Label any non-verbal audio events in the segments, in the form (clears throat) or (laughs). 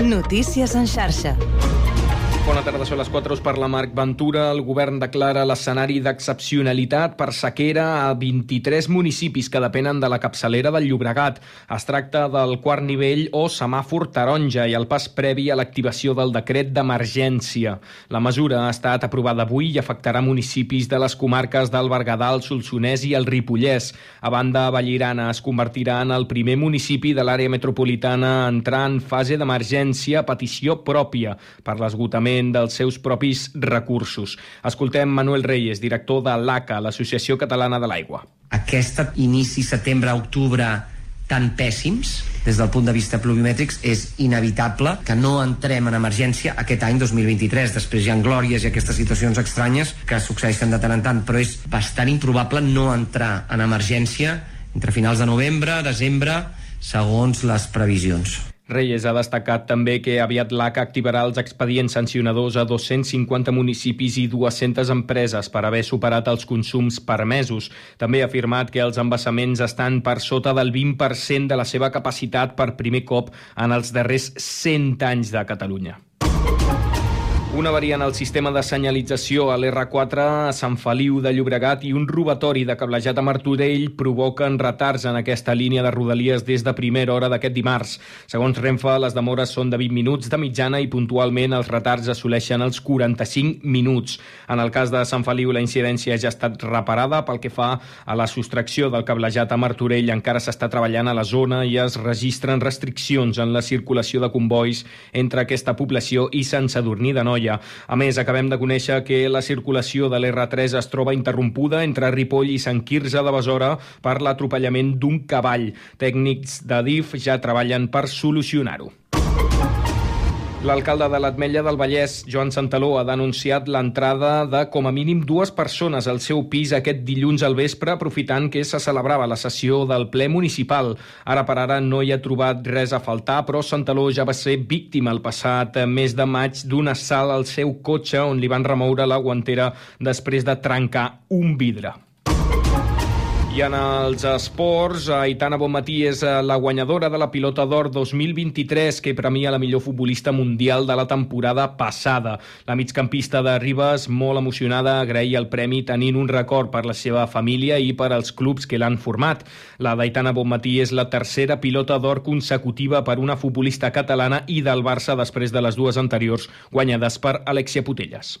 Notícies en xarxa. Bona tarda, són les 4 us parla Marc Ventura. El govern declara l'escenari d'excepcionalitat per sequera a 23 municipis que depenen de la capçalera del Llobregat. Es tracta del quart nivell o semàfor taronja i el pas previ a l'activació del decret d'emergència. La mesura ha estat aprovada avui i afectarà municipis de les comarques del Berguedà, el Solsonès i el Ripollès. A banda, Vallirana es convertirà en el primer municipi de l'àrea metropolitana a entrar en fase d'emergència a petició pròpia per l'esgotament dels seus propis recursos. Escoltem Manuel Reyes, director de l'ACA, l'Associació Catalana de l'Aigua. Aquest inici setembre-octubre tan pèssims des del punt de vista pluviomètrics és inevitable que no entrem en emergència aquest any 2023. Després hi ha glòries i aquestes situacions estranyes que succeeixen de tant en tant, però és bastant improbable no entrar en emergència entre finals de novembre, desembre, segons les previsions. Reyes ha destacat també que aviat l'ACA activarà els expedients sancionadors a 250 municipis i 200 empreses per haver superat els consums permesos. També ha afirmat que els embassaments estan per sota del 20% de la seva capacitat per primer cop en els darrers 100 anys de Catalunya. Una variant al sistema de senyalització a l'R4 a Sant Feliu de Llobregat i un robatori de cablejat a Martorell provoquen retards en aquesta línia de rodalies des de primera hora d'aquest dimarts. Segons Renfe, les demores són de 20 minuts de mitjana i puntualment els retards assoleixen els 45 minuts. En el cas de Sant Feliu, la incidència ja ha estat reparada pel que fa a la sostracció del cablejat a Martorell. Encara s'està treballant a la zona i es registren restriccions en la circulació de convois entre aquesta població i Sant Sadurní de Noia. Noia. A més, acabem de conèixer que la circulació de l'R3 es troba interrompuda entre Ripoll i Sant Quirze de Besora per l'atropellament d'un cavall. Tècnics de DIF ja treballen per solucionar-ho. L'alcalde de l'Atmetlla del Vallès, Joan Santaló, ha denunciat l'entrada de com a mínim dues persones al seu pis aquest dilluns al vespre, aprofitant que se celebrava la sessió del ple municipal. Ara per ara no hi ha trobat res a faltar, però Santaló ja va ser víctima el passat mes de maig d'un assalt al seu cotxe on li van remoure la guantera després de trencar un vidre. I en els esports, Aitana Bonmatí és eh, la guanyadora de la Pilota d'Or 2023 que premia la millor futbolista mundial de la temporada passada. La migcampista de Ribes, molt emocionada, agraïa el premi tenint un record per la seva família i per als clubs que l'han format. La d'Aitana Bonmatí és la tercera Pilota d'Or consecutiva per una futbolista catalana i del Barça després de les dues anteriors guanyades per Alexia Putelles.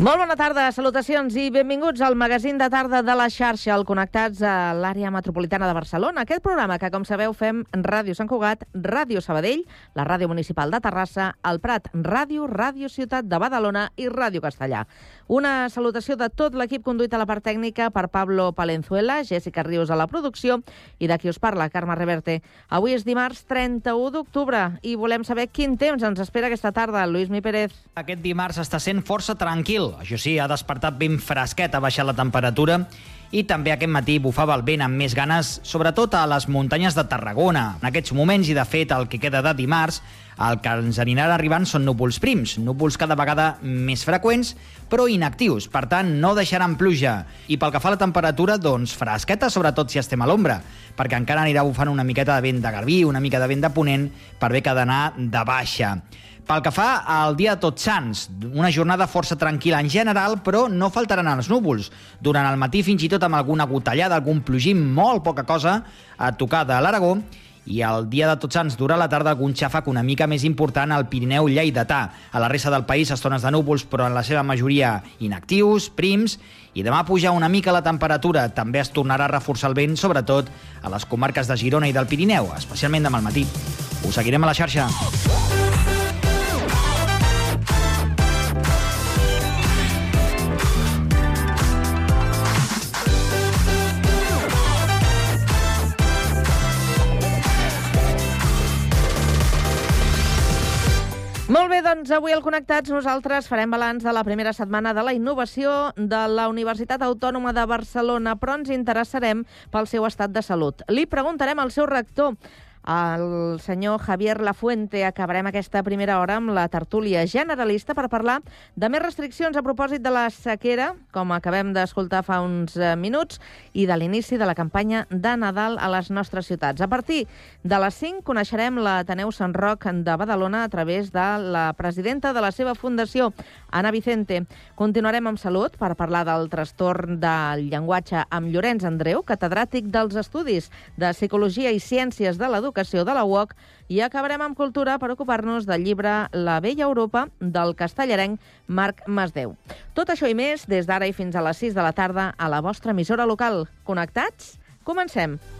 Molt bona tarda, salutacions i benvinguts al magazín de tarda de la xarxa, al Connectats a l'àrea metropolitana de Barcelona. Aquest programa que, com sabeu, fem Ràdio Sant Cugat, Ràdio Sabadell, la Ràdio Municipal de Terrassa, el Prat Ràdio, Ràdio Ciutat de Badalona i Ràdio Castellà. Una salutació de tot l'equip conduït a la part tècnica per Pablo Palenzuela, Jessica Rius a la producció i de qui us parla, Carme Reverte. Avui és dimarts 31 d'octubre i volem saber quin temps ens espera aquesta tarda. Lluís Mi Pérez. Aquest dimarts està sent força tranquil. Això sí, ha despertat ben fresquet, ha baixat la temperatura i també aquest matí bufava el vent amb més ganes, sobretot a les muntanyes de Tarragona. En aquests moments, i de fet el que queda de dimarts, el que ens anirà arribant són núvols prims, núvols cada vegada més freqüents, però inactius, per tant no deixaran pluja. I pel que fa a la temperatura, doncs fresqueta, sobretot si estem a l'ombra, perquè encara anirà bufant una miqueta de vent de garbí, una mica de vent de ponent, per bé que d'anar de baixa. Pel que fa al dia de Tots Sants, una jornada força tranquil·la en general, però no faltaran els núvols. Durant el matí, fins i tot amb alguna gotellada, algun plogim, molt poca cosa a tocar de l'Aragó, i el dia de Tots Sants durà la tarda algun xàfec una mica més important al Pirineu lleidatà. A la resta del país, estones de núvols, però en la seva majoria inactius, prims, i demà puja una mica la temperatura. També es tornarà a reforçar el vent, sobretot a les comarques de Girona i del Pirineu, especialment demà al matí. Us seguirem a la xarxa. Molt bé, doncs avui al Connectats nosaltres farem balanç de la primera setmana de la innovació de la Universitat Autònoma de Barcelona, però ens interessarem pel seu estat de salut. Li preguntarem al seu rector, el senyor Javier Lafuente. Acabarem aquesta primera hora amb la tertúlia generalista per parlar de més restriccions a propòsit de la sequera, com acabem d'escoltar fa uns eh, minuts, i de l'inici de la campanya de Nadal a les nostres ciutats. A partir de les 5 coneixerem l'Ateneu Sant Roc de Badalona a través de la presidenta de la seva fundació, Ana Vicente. Continuarem amb salut per parlar del trastorn del llenguatge amb Llorenç Andreu, catedràtic dels Estudis de Psicologia i Ciències de l'Educació d'Educació de la UOC i acabarem amb cultura per ocupar-nos del llibre La vella Europa del castellarenc Marc Masdeu. Tot això i més des d'ara i fins a les 6 de la tarda a la vostra emissora local. Connectats? Comencem. Dance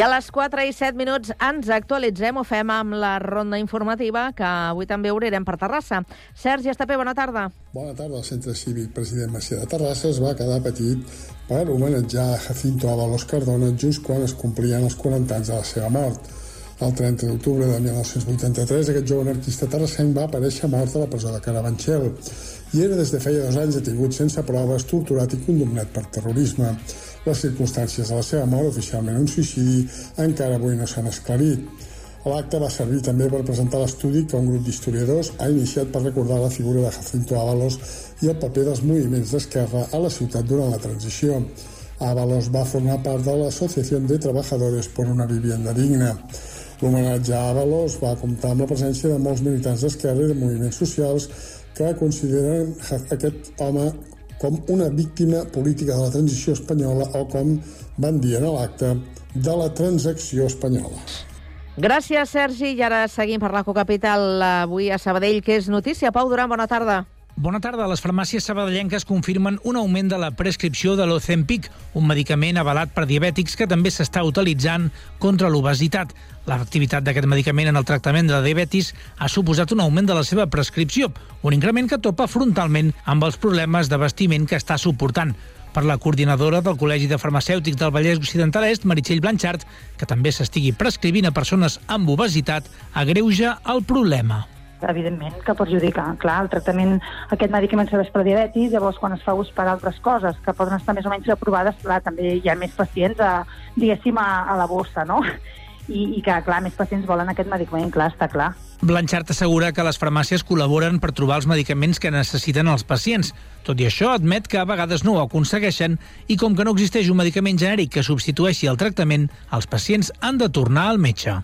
I a les 4 i 7 minuts ens actualitzem, ho fem amb la ronda informativa, que avui també obrirem per Terrassa. Sergi Estapé, bona tarda. Bona tarda. El Centre Cívic President Macià de Terrassa es va quedar petit per homenatjar Jacinto Ábalos Cardona just quan es complien els 40 anys de la seva mort. El 30 d'octubre de 1983, aquest jove anarquista terrassenc va aparèixer mort a la presó de Carabanchel i era des de feia dos anys detingut sense proves, torturat i condemnat per terrorisme. Les circumstàncies de la seva mort, oficialment un suïcidi, encara avui no s'han esclarit. L'acte va servir també per presentar l'estudi que un grup d'historiadors ha iniciat per recordar la figura de Jacinto Ábalos i el paper dels moviments d'esquerra a la ciutat durant la transició. Ábalos va formar part de l'Associació de Trabajadores por una Vivienda Digna. L'homenatge a Ábalos va comptar amb la presència de molts militants d'esquerra i de moviments socials que consideren aquest home com una víctima política de la transició espanyola o, com van dir en l'acte, de la transacció espanyola. Gràcies, Sergi. I ara seguim per la Cocapital avui a Sabadell, que és notícia. Pau Duran, bona tarda. Bona tarda. Les farmàcies sabadellenques confirmen un augment de la prescripció de l'Ozempic, un medicament avalat per diabètics que també s'està utilitzant contra l'obesitat. L'efectivitat d'aquest medicament en el tractament de la diabetis ha suposat un augment de la seva prescripció, un increment que topa frontalment amb els problemes de vestiment que està suportant. Per la coordinadora del Col·legi de Farmacèutics del Vallès Occidental Est, Meritxell Blanchard, que també s'estigui prescrivint a persones amb obesitat, agreuja el problema evidentment, que perjudica. Clar, el tractament, aquest medicament serveix per diabetis, llavors quan es fa ús per altres coses que poden estar més o menys aprovades, clar, també hi ha més pacients, a, diguéssim, a, a la bossa, no? I, I que, clar, més pacients volen aquest medicament, clar, està clar. Blanchard assegura que les farmàcies col·laboren per trobar els medicaments que necessiten els pacients. Tot i això, admet que a vegades no ho aconsegueixen i com que no existeix un medicament genèric que substitueixi el tractament, els pacients han de tornar al metge.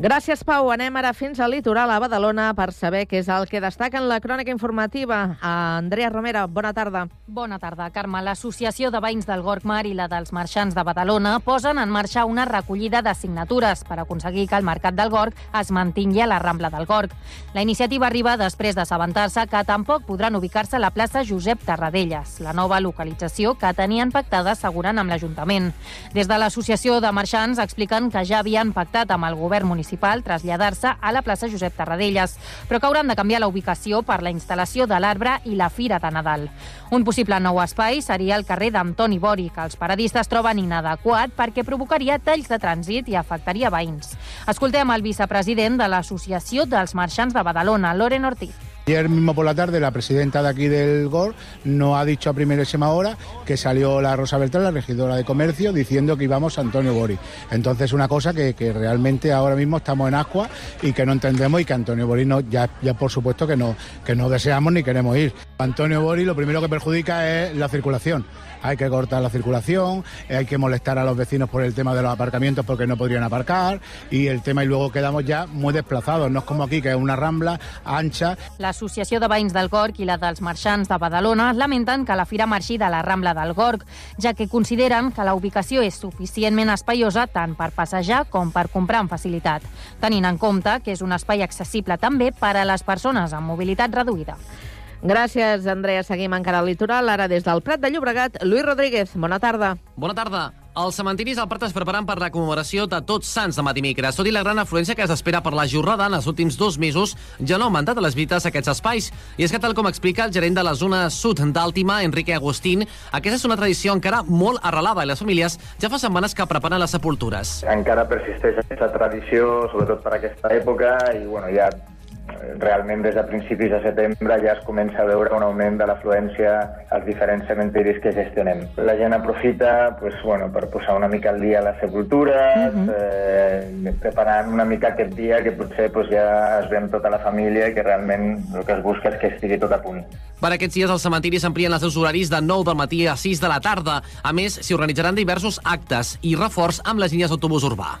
Gràcies, Pau. Anem ara fins al litoral, a Badalona, per saber què és el que destaca en la crònica informativa. Andrea Romera, bona tarda. Bona tarda, Carme. L'Associació de Veïns del Gorgmar i la dels Marxants de Badalona posen en marxa una recollida de signatures per aconseguir que el Mercat del Gorg es mantingui a la Rambla del Gorg. La iniciativa arriba després d'assabentar-se que tampoc podran ubicar-se a la plaça Josep Tarradellas, la nova localització que tenien pactada asseguren amb l'Ajuntament. Des de l'Associació de Marxants expliquen que ja havien pactat amb el govern municipal municipal traslladar-se a la plaça Josep Tarradellas, però que hauran de canviar la ubicació per la instal·lació de l'arbre i la Fira de Nadal. Un possible nou espai seria el carrer d'Antoni Bori, que els paradistes troben inadequat perquè provocaria talls de trànsit i afectaria veïns. Escoltem el vicepresident de l'Associació dels Marxants de Badalona, Loren Ortiz. Ayer mismo por la tarde la presidenta de aquí del GOR no ha dicho a primerísima hora que salió la Rosa Beltrán, la regidora de comercio, diciendo que íbamos a Antonio Bori. Entonces una cosa que, que realmente ahora mismo estamos en ascua y que no entendemos y que Antonio Bori no, ya, ya por supuesto que no, que no deseamos ni queremos ir. Antonio Bori lo primero que perjudica es la circulación. Hay que cortar la circulación, eh, hay que molestar a los vecinos por el tema de los aparcamientos porque no podrían aparcar y el tema y luego quedamos ya muy desplazados. No es como aquí que es una rambla ancha. L'Associació de Veïns del Gorg i la dels Marxants de Badalona lamenten que la fira marxi de la Rambla del Gorg, ja que consideren que la ubicació és suficientment espaiosa tant per passejar com per comprar amb facilitat, tenint en compte que és un espai accessible també per a les persones amb mobilitat reduïda. Gràcies, Andrea. Seguim encara al litoral. Ara des del Prat de Llobregat, Lluís Rodríguez. Bona tarda. Bona tarda. Els cementiris al Prat es preparen per la commemoració de Tots Sants de dimecres. Tot i la gran afluència que s'espera per la jornada en els últims dos mesos, ja no han augmentat les visites a aquests espais. I és que, tal com explica el gerent de la zona sud d'Àltima, Enrique Agustín, aquesta és una tradició encara molt arrelada i les famílies ja fa setmanes que preparen les sepultures. Encara persisteix aquesta tradició, sobretot per aquesta època, i bueno, ja realment des de principis de setembre ja es comença a veure un augment de l'afluència als diferents cementiris que gestionem. La gent aprofita pues, bueno, per posar una mica al dia les sepultures, Mhm. eh, preparant una mica aquest dia que potser pues, ja es ve amb tota la família i que realment el que es busca és que estigui tot a punt. Per aquests dies, els cementiris amplien els seus horaris de 9 del matí a 6 de la tarda. A més, s'hi organitzaran diversos actes i reforç amb les línies d'autobús urbà.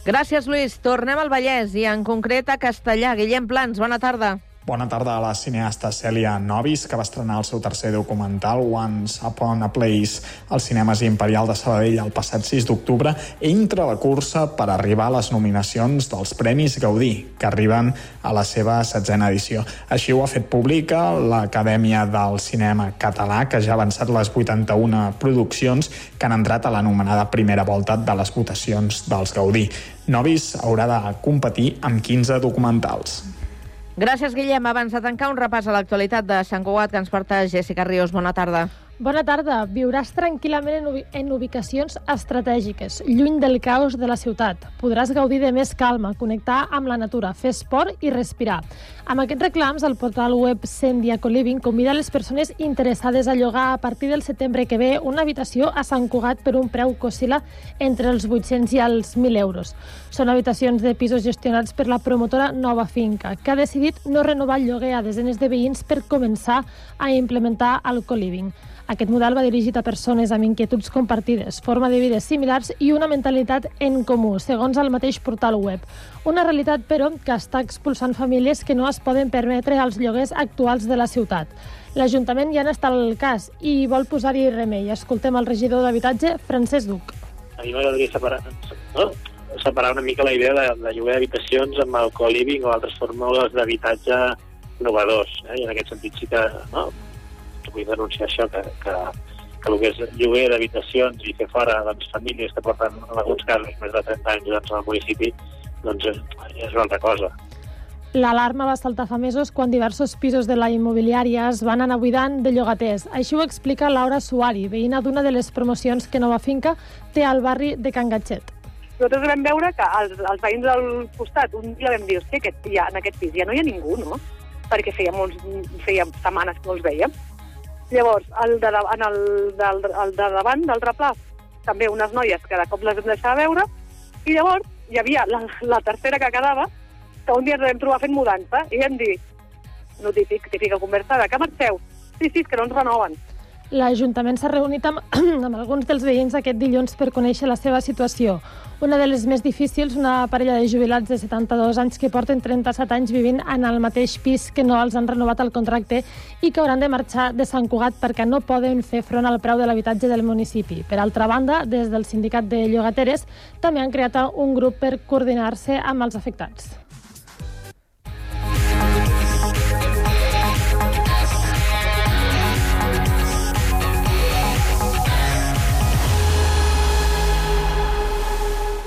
Gràcies, Lluís. Tornem al Vallès i en concret a Castellà. Guillem Plans, bona tarda. Bona tarda a la cineasta Cèlia Novis, que va estrenar el seu tercer documental, Once Upon a Place, als cinemes Imperial de Sabadell el passat 6 d'octubre, entra a la cursa per arribar a les nominacions dels Premis Gaudí, que arriben a la seva setzena edició. Així ho ha fet pública l'Acadèmia del Cinema Català, que ja ha avançat les 81 produccions que han entrat a l'anomenada primera volta de les votacions dels Gaudí. Novis haurà de competir amb 15 documentals. Gràcies, Guillem. Abans de tancar un repàs a l'actualitat de Sant Cugat que ens porta Jessica Ríos. Bona tarda. Bona tarda. Viuràs tranquil·lament en, ubi en ubicacions estratègiques, lluny del caos de la ciutat. Podràs gaudir de més calma, connectar amb la natura, fer esport i respirar. Amb aquests reclams, el portal web Sendia Coliving convida les persones interessades a llogar a partir del setembre que ve una habitació a Sant Cugat per un preu que oscil·la entre els 800 i els 1.000 euros. Són habitacions de pisos gestionats per la promotora Nova Finca, que ha decidit no renovar el lloguer a desenes de veïns per començar a implementar el co-living. Aquest model va dirigit a persones amb inquietuds compartides, forma de vida similars i una mentalitat en comú, segons el mateix portal web. Una realitat, però, que està expulsant famílies que no es poden permetre els lloguers actuals de la ciutat. L'Ajuntament ja n'està al cas i vol posar-hi remei. Escoltem el regidor d'Habitatge, Francesc Duc. a mi m'agradaria separar, no? separar una mica la idea de, de lloguer d'habitacions amb el co-living o altres fórmules d'habitatge innovadors. Eh? I en aquest sentit sí que no? Vull denunciar això, que, que, que el que és lloguer d'habitacions i fer fora doncs, famílies que porten, en alguns casos, més de 30 anys doncs, al municipi, doncs és, és una altra cosa. L'alarma va saltar fa mesos quan diversos pisos de la immobiliària es van anar buidant de llogaters. Així ho explica Laura Suari, veïna d'una de les promocions que Nova Finca té al barri de Can Gatxet. nosaltres vam veure que els, els veïns del costat un dia vam dir, hòstia, aquest, ja, en aquest pis ja no hi ha ningú, no? Perquè feia, molts, feia setmanes que no els veiem. Llavors, el de, en el, del, el de davant, del replà, també unes noies que de cop les vam deixar veure, i llavors hi havia la, la tercera que quedava, que un dia ens vam trobar fent mudança, i vam dir, no típic, típica conversada, que marxeu? Sí, sí, que no ens renoven. L'Ajuntament s'ha reunit amb, (clears throat) amb alguns dels veïns aquest dilluns per conèixer la seva situació. Una de les més difícils, una parella de jubilats de 72 anys que porten 37 anys vivint en el mateix pis que no els han renovat el contracte i que hauran de marxar de Sant Cugat perquè no poden fer front al preu de l'habitatge del municipi. Per altra banda, des del sindicat de llogateres també han creat un grup per coordinar-se amb els afectats.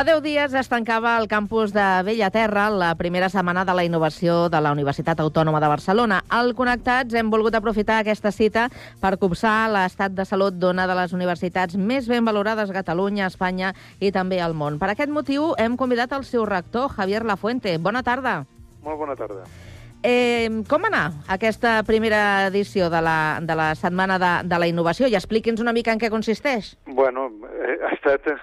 Fa 10 dies es tancava el campus de Bellaterra la primera setmana de la innovació de la Universitat Autònoma de Barcelona. Al Connectats hem volgut aprofitar aquesta cita per copsar l'estat de salut d'una de les universitats més ben valorades a Catalunya, a Espanya i també al món. Per aquest motiu hem convidat el seu rector, Javier Lafuente. Bona tarda. Molt bona tarda. Eh, com anar aquesta primera edició de la, de la Setmana de, de la Innovació? I expliqui'ns una mica en què consisteix. Bueno, eh, ha estat, ha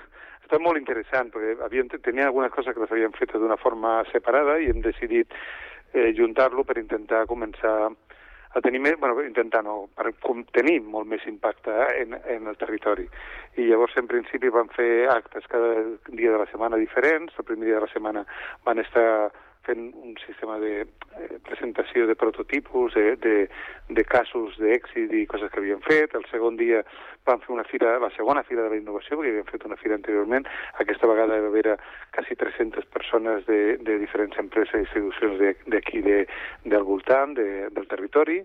estat molt interessant, perquè havíem, tenia algunes coses que les havíem fet d'una forma separada i hem decidit eh, juntar-lo per intentar començar a tenir més, bueno, intentar no, per tenir molt més impacte en, en el territori. I llavors, en principi, van fer actes cada dia de la setmana diferents. El primer dia de la setmana van estar fent un sistema de eh, presentació de prototipus, de, de, de casos d'èxit i coses que havien fet. El segon dia van fer una fira, la segona fira de la innovació, perquè havien fet una fira anteriorment. Aquesta vegada va haver quasi 300 persones de, de diferents empreses i institucions d'aquí de, del voltant, de, del territori,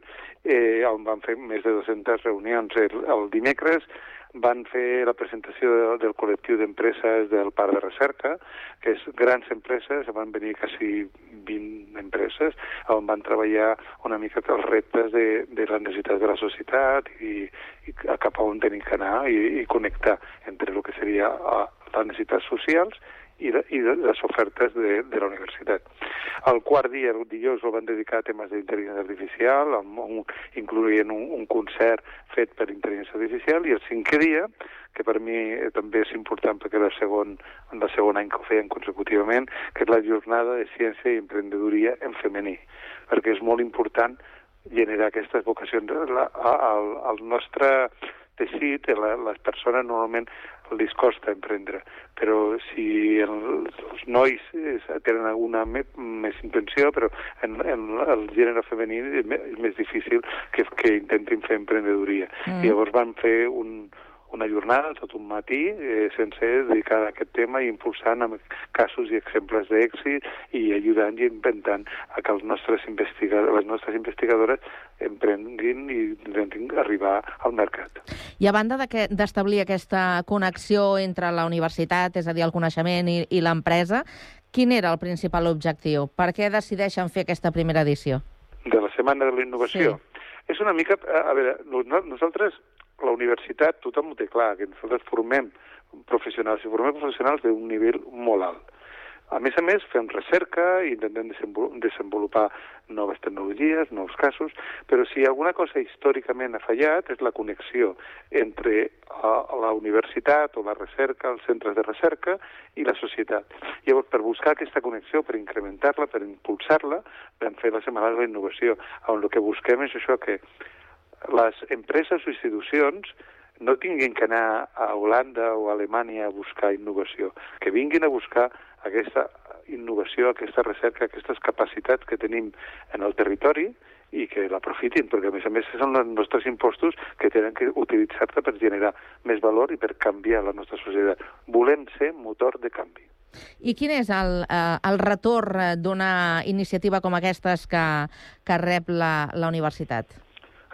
eh, on van fer més de 200 reunions el, el dimecres, van fer la presentació de, del col·lectiu d'empreses del Parc de Recerca, que és grans empreses, van venir quasi 20 empreses, on van treballar una mica els reptes de, de les necessitats de la societat i, i cap a on tenim que anar i, i connectar entre el que seria eh, les necessitats socials i, de, i de, les ofertes de, de la universitat. El quart dia, el dijous, el van dedicar a temes d'intel·ligència artificial, amb un, incloent un, un concert fet per intel·ligència artificial, i el cinquè dia, que per mi també és important perquè era el segon, el segon any que ho feien consecutivament, que és la jornada de ciència i emprenedoria en femení, perquè és molt important generar aquestes vocacions. Al, al nostre teixit, les persones normalment els costa emprendre, però si el, els nois eh, tenen alguna me, més intenció, però en, en el gènere femení és més difícil que, que intentin fer emprenedoria. Mm. Mm. I llavors van fer un, una jornada, tot un matí, eh, sencer, dedicada a aquest tema i impulsant amb casos i exemples d'èxit i ajudant i inventant a que els nostres investigadors, les nostres investigadores emprenguin i intentin arribar al mercat. I a banda de que- d'establir aquesta connexió entre la universitat, és a dir, el coneixement i, i l'empresa, quin era el principal objectiu? Per què decideixen fer aquesta primera edició? de la Setmana de la Innovació. Sí. És una mica... A veure, no- nosaltres, la universitat, tothom ho té clar, que nosaltres formem professionals i formem professionals d'un nivell molt alt. A més a més, fem recerca i intentem desenvol- desenvolupar noves tecnologies, nous casos, però si alguna cosa històricament ha fallat és la connexió entre la universitat o la recerca, els centres de recerca i la societat. Llavors, per buscar aquesta connexió, per incrementar-la, per impulsar-la, vam fer la Setmana de la Innovació, on el que busquem és això que les empreses o institucions no tinguin que anar a Holanda o a Alemanya a buscar innovació, que vinguin a buscar aquesta innovació, aquesta recerca, aquestes capacitats que tenim en el territori i que l'aprofitin, perquè a més a més són els nostres impostos que tenen que utilitzar-se per generar més valor i per canviar la nostra societat. Volem ser motor de canvi. I quin és el, eh, el retorn d'una iniciativa com aquestes que, que rep la, la universitat?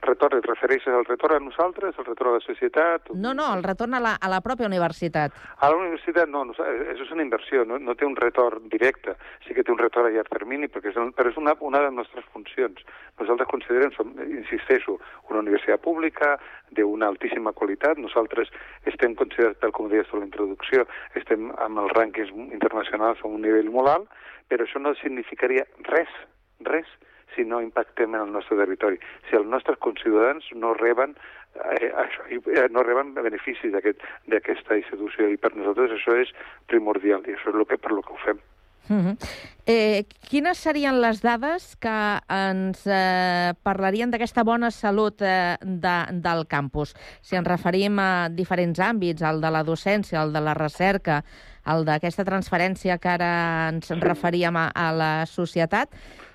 Retorn, et refereixes al retorn a nosaltres, al retorn a la societat? No, no, el retorn a la, a la pròpia universitat. A la universitat no, no, això és una inversió, no, no té un retorn directe, sí que té un retorn a llarg termini, perquè és, però és una, una de les nostres funcions. Nosaltres considerem, som, insisteixo, una universitat pública d'una altíssima qualitat, nosaltres estem considerats, tal com deies a la introducció, estem amb els rànquings internacionals a un nivell molt alt, però això no significaria res, res, si no impactem en el nostre territori. Si els nostres conciutadans no reben eh, això, eh, no reben beneficis d'aquest- d'aquesta institució i per nosaltres això és primordial i això és el que, per lo que ho fem. Uh -huh. eh, quines serien les dades que ens eh, parlarien d'aquesta bona salut eh, de, del campus? Si ens referim a diferents àmbits, el de la docència, el de la recerca, el d'aquesta transferència que ara ens referíem a, a la societat,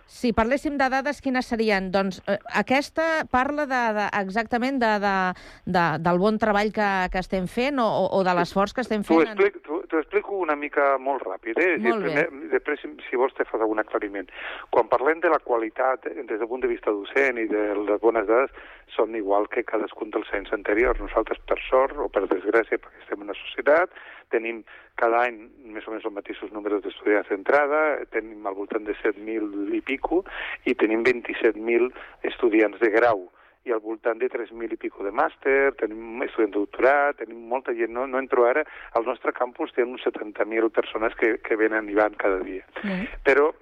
si parléssim de dades, quines serien? Doncs eh, aquesta parla de, de, exactament de, de, de, del bon treball que, que estem fent o, o- de l'esforç que estem T'ho fent. en- explico, t'ho- t'ho explico una mica molt ràpid, eh? Molt primer, després, si, si vols, te fas algun aclariment. Quan parlem de la qualitat, eh, des del punt de vista docent i de les bones dades, són igual que cadascun dels anys anteriors. Nosaltres, per sort o per desgràcia, perquè estem en una societat, tenim cada any més o menys els mateixos números d'estudiants d'entrada, tenim al voltant de 7.000 i pico, i tenim 27.000 estudiants de grau i al voltant de 3.000 i pico de màster, tenim estudiants de doctorat, tenim molta gent, no, no entro ara, al nostre campus té uns 70.000 persones que, que venen i van cada dia. Però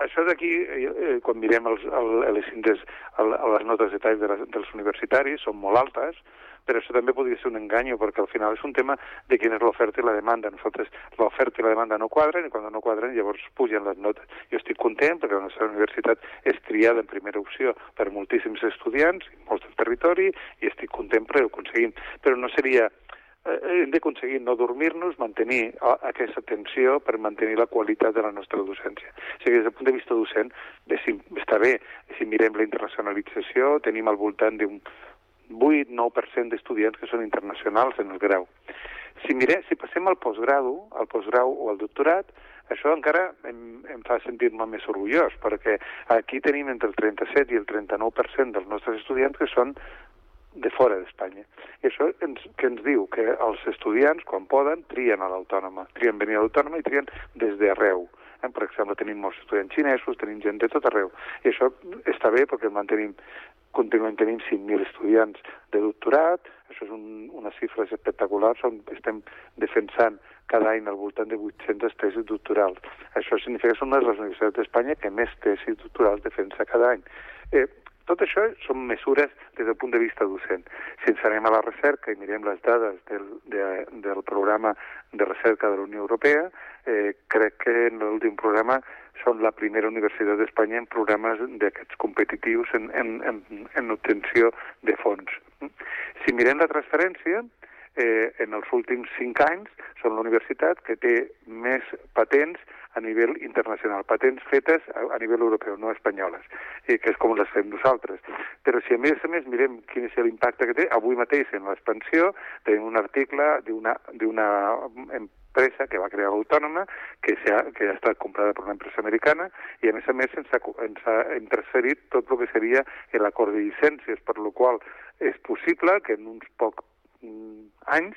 això d'aquí, eh, eh, quan mirem els, el, les índex, el, les notes de tall de les, dels universitaris, són molt altes, però això també podria ser un engany, perquè al final és un tema de quina és l'oferta i la demanda. Nosaltres l'oferta i la demanda no quadren, i quan no quadren llavors pugen les notes. Jo estic content perquè la nostra universitat és triada en primera opció per moltíssims estudiants, molts del territori, i estic content perquè ho aconseguim. Però no seria eh, hem d'aconseguir no dormir-nos, mantenir aquesta tensió per mantenir la qualitat de la nostra docència. O sigui, des del punt de vista docent, està bé, si mirem la internacionalització, tenim al voltant d'un 8-9% d'estudiants que són internacionals en el grau. Si, mirem, si passem al postgrau, al postgrau o al doctorat, això encara em, em fa sentir-me més orgullós, perquè aquí tenim entre el 37 i el 39% dels nostres estudiants que són de fora d'Espanya. I això ens, que ens diu que els estudiants, quan poden, trien a l'autònoma, trien venir a l'autònoma i trien des d'arreu. Eh? Per exemple, tenim molts estudiants xinesos, tenim gent de tot arreu. I això està bé perquè mantenim, continuem tenint 5.000 estudiants de doctorat, això és un, unes xifres espectaculars, on estem defensant cada any al voltant de 800 tesis doctorals. Això significa que són una de les universitats d'Espanya que més tesis doctorals defensa cada any. Eh, tot això són mesures des del punt de vista docent. Si ens anem a la recerca i mirem les dades del, de, del programa de recerca de la Unió Europea, eh, crec que en l'últim programa són la primera universitat d'Espanya en programes d'aquests competitius en, en, en, en obtenció de fons. Si mirem la transferència, eh, en els últims cinc anys són la universitat que té més patents a nivell internacional, patents fetes a, a nivell europeu, no espanyoles, i que és com les fem nosaltres. Però si a més a més mirem quin és l'impacte que té, avui mateix en l'expansió tenim un article d'una empresa que va crear l'autònoma, que, ha, que ha estat comprada per una empresa americana, i a més a més ens ha, ens ha interferit tot el que seria l'acord de llicències, per lo qual és possible que en uns pocs mm, anys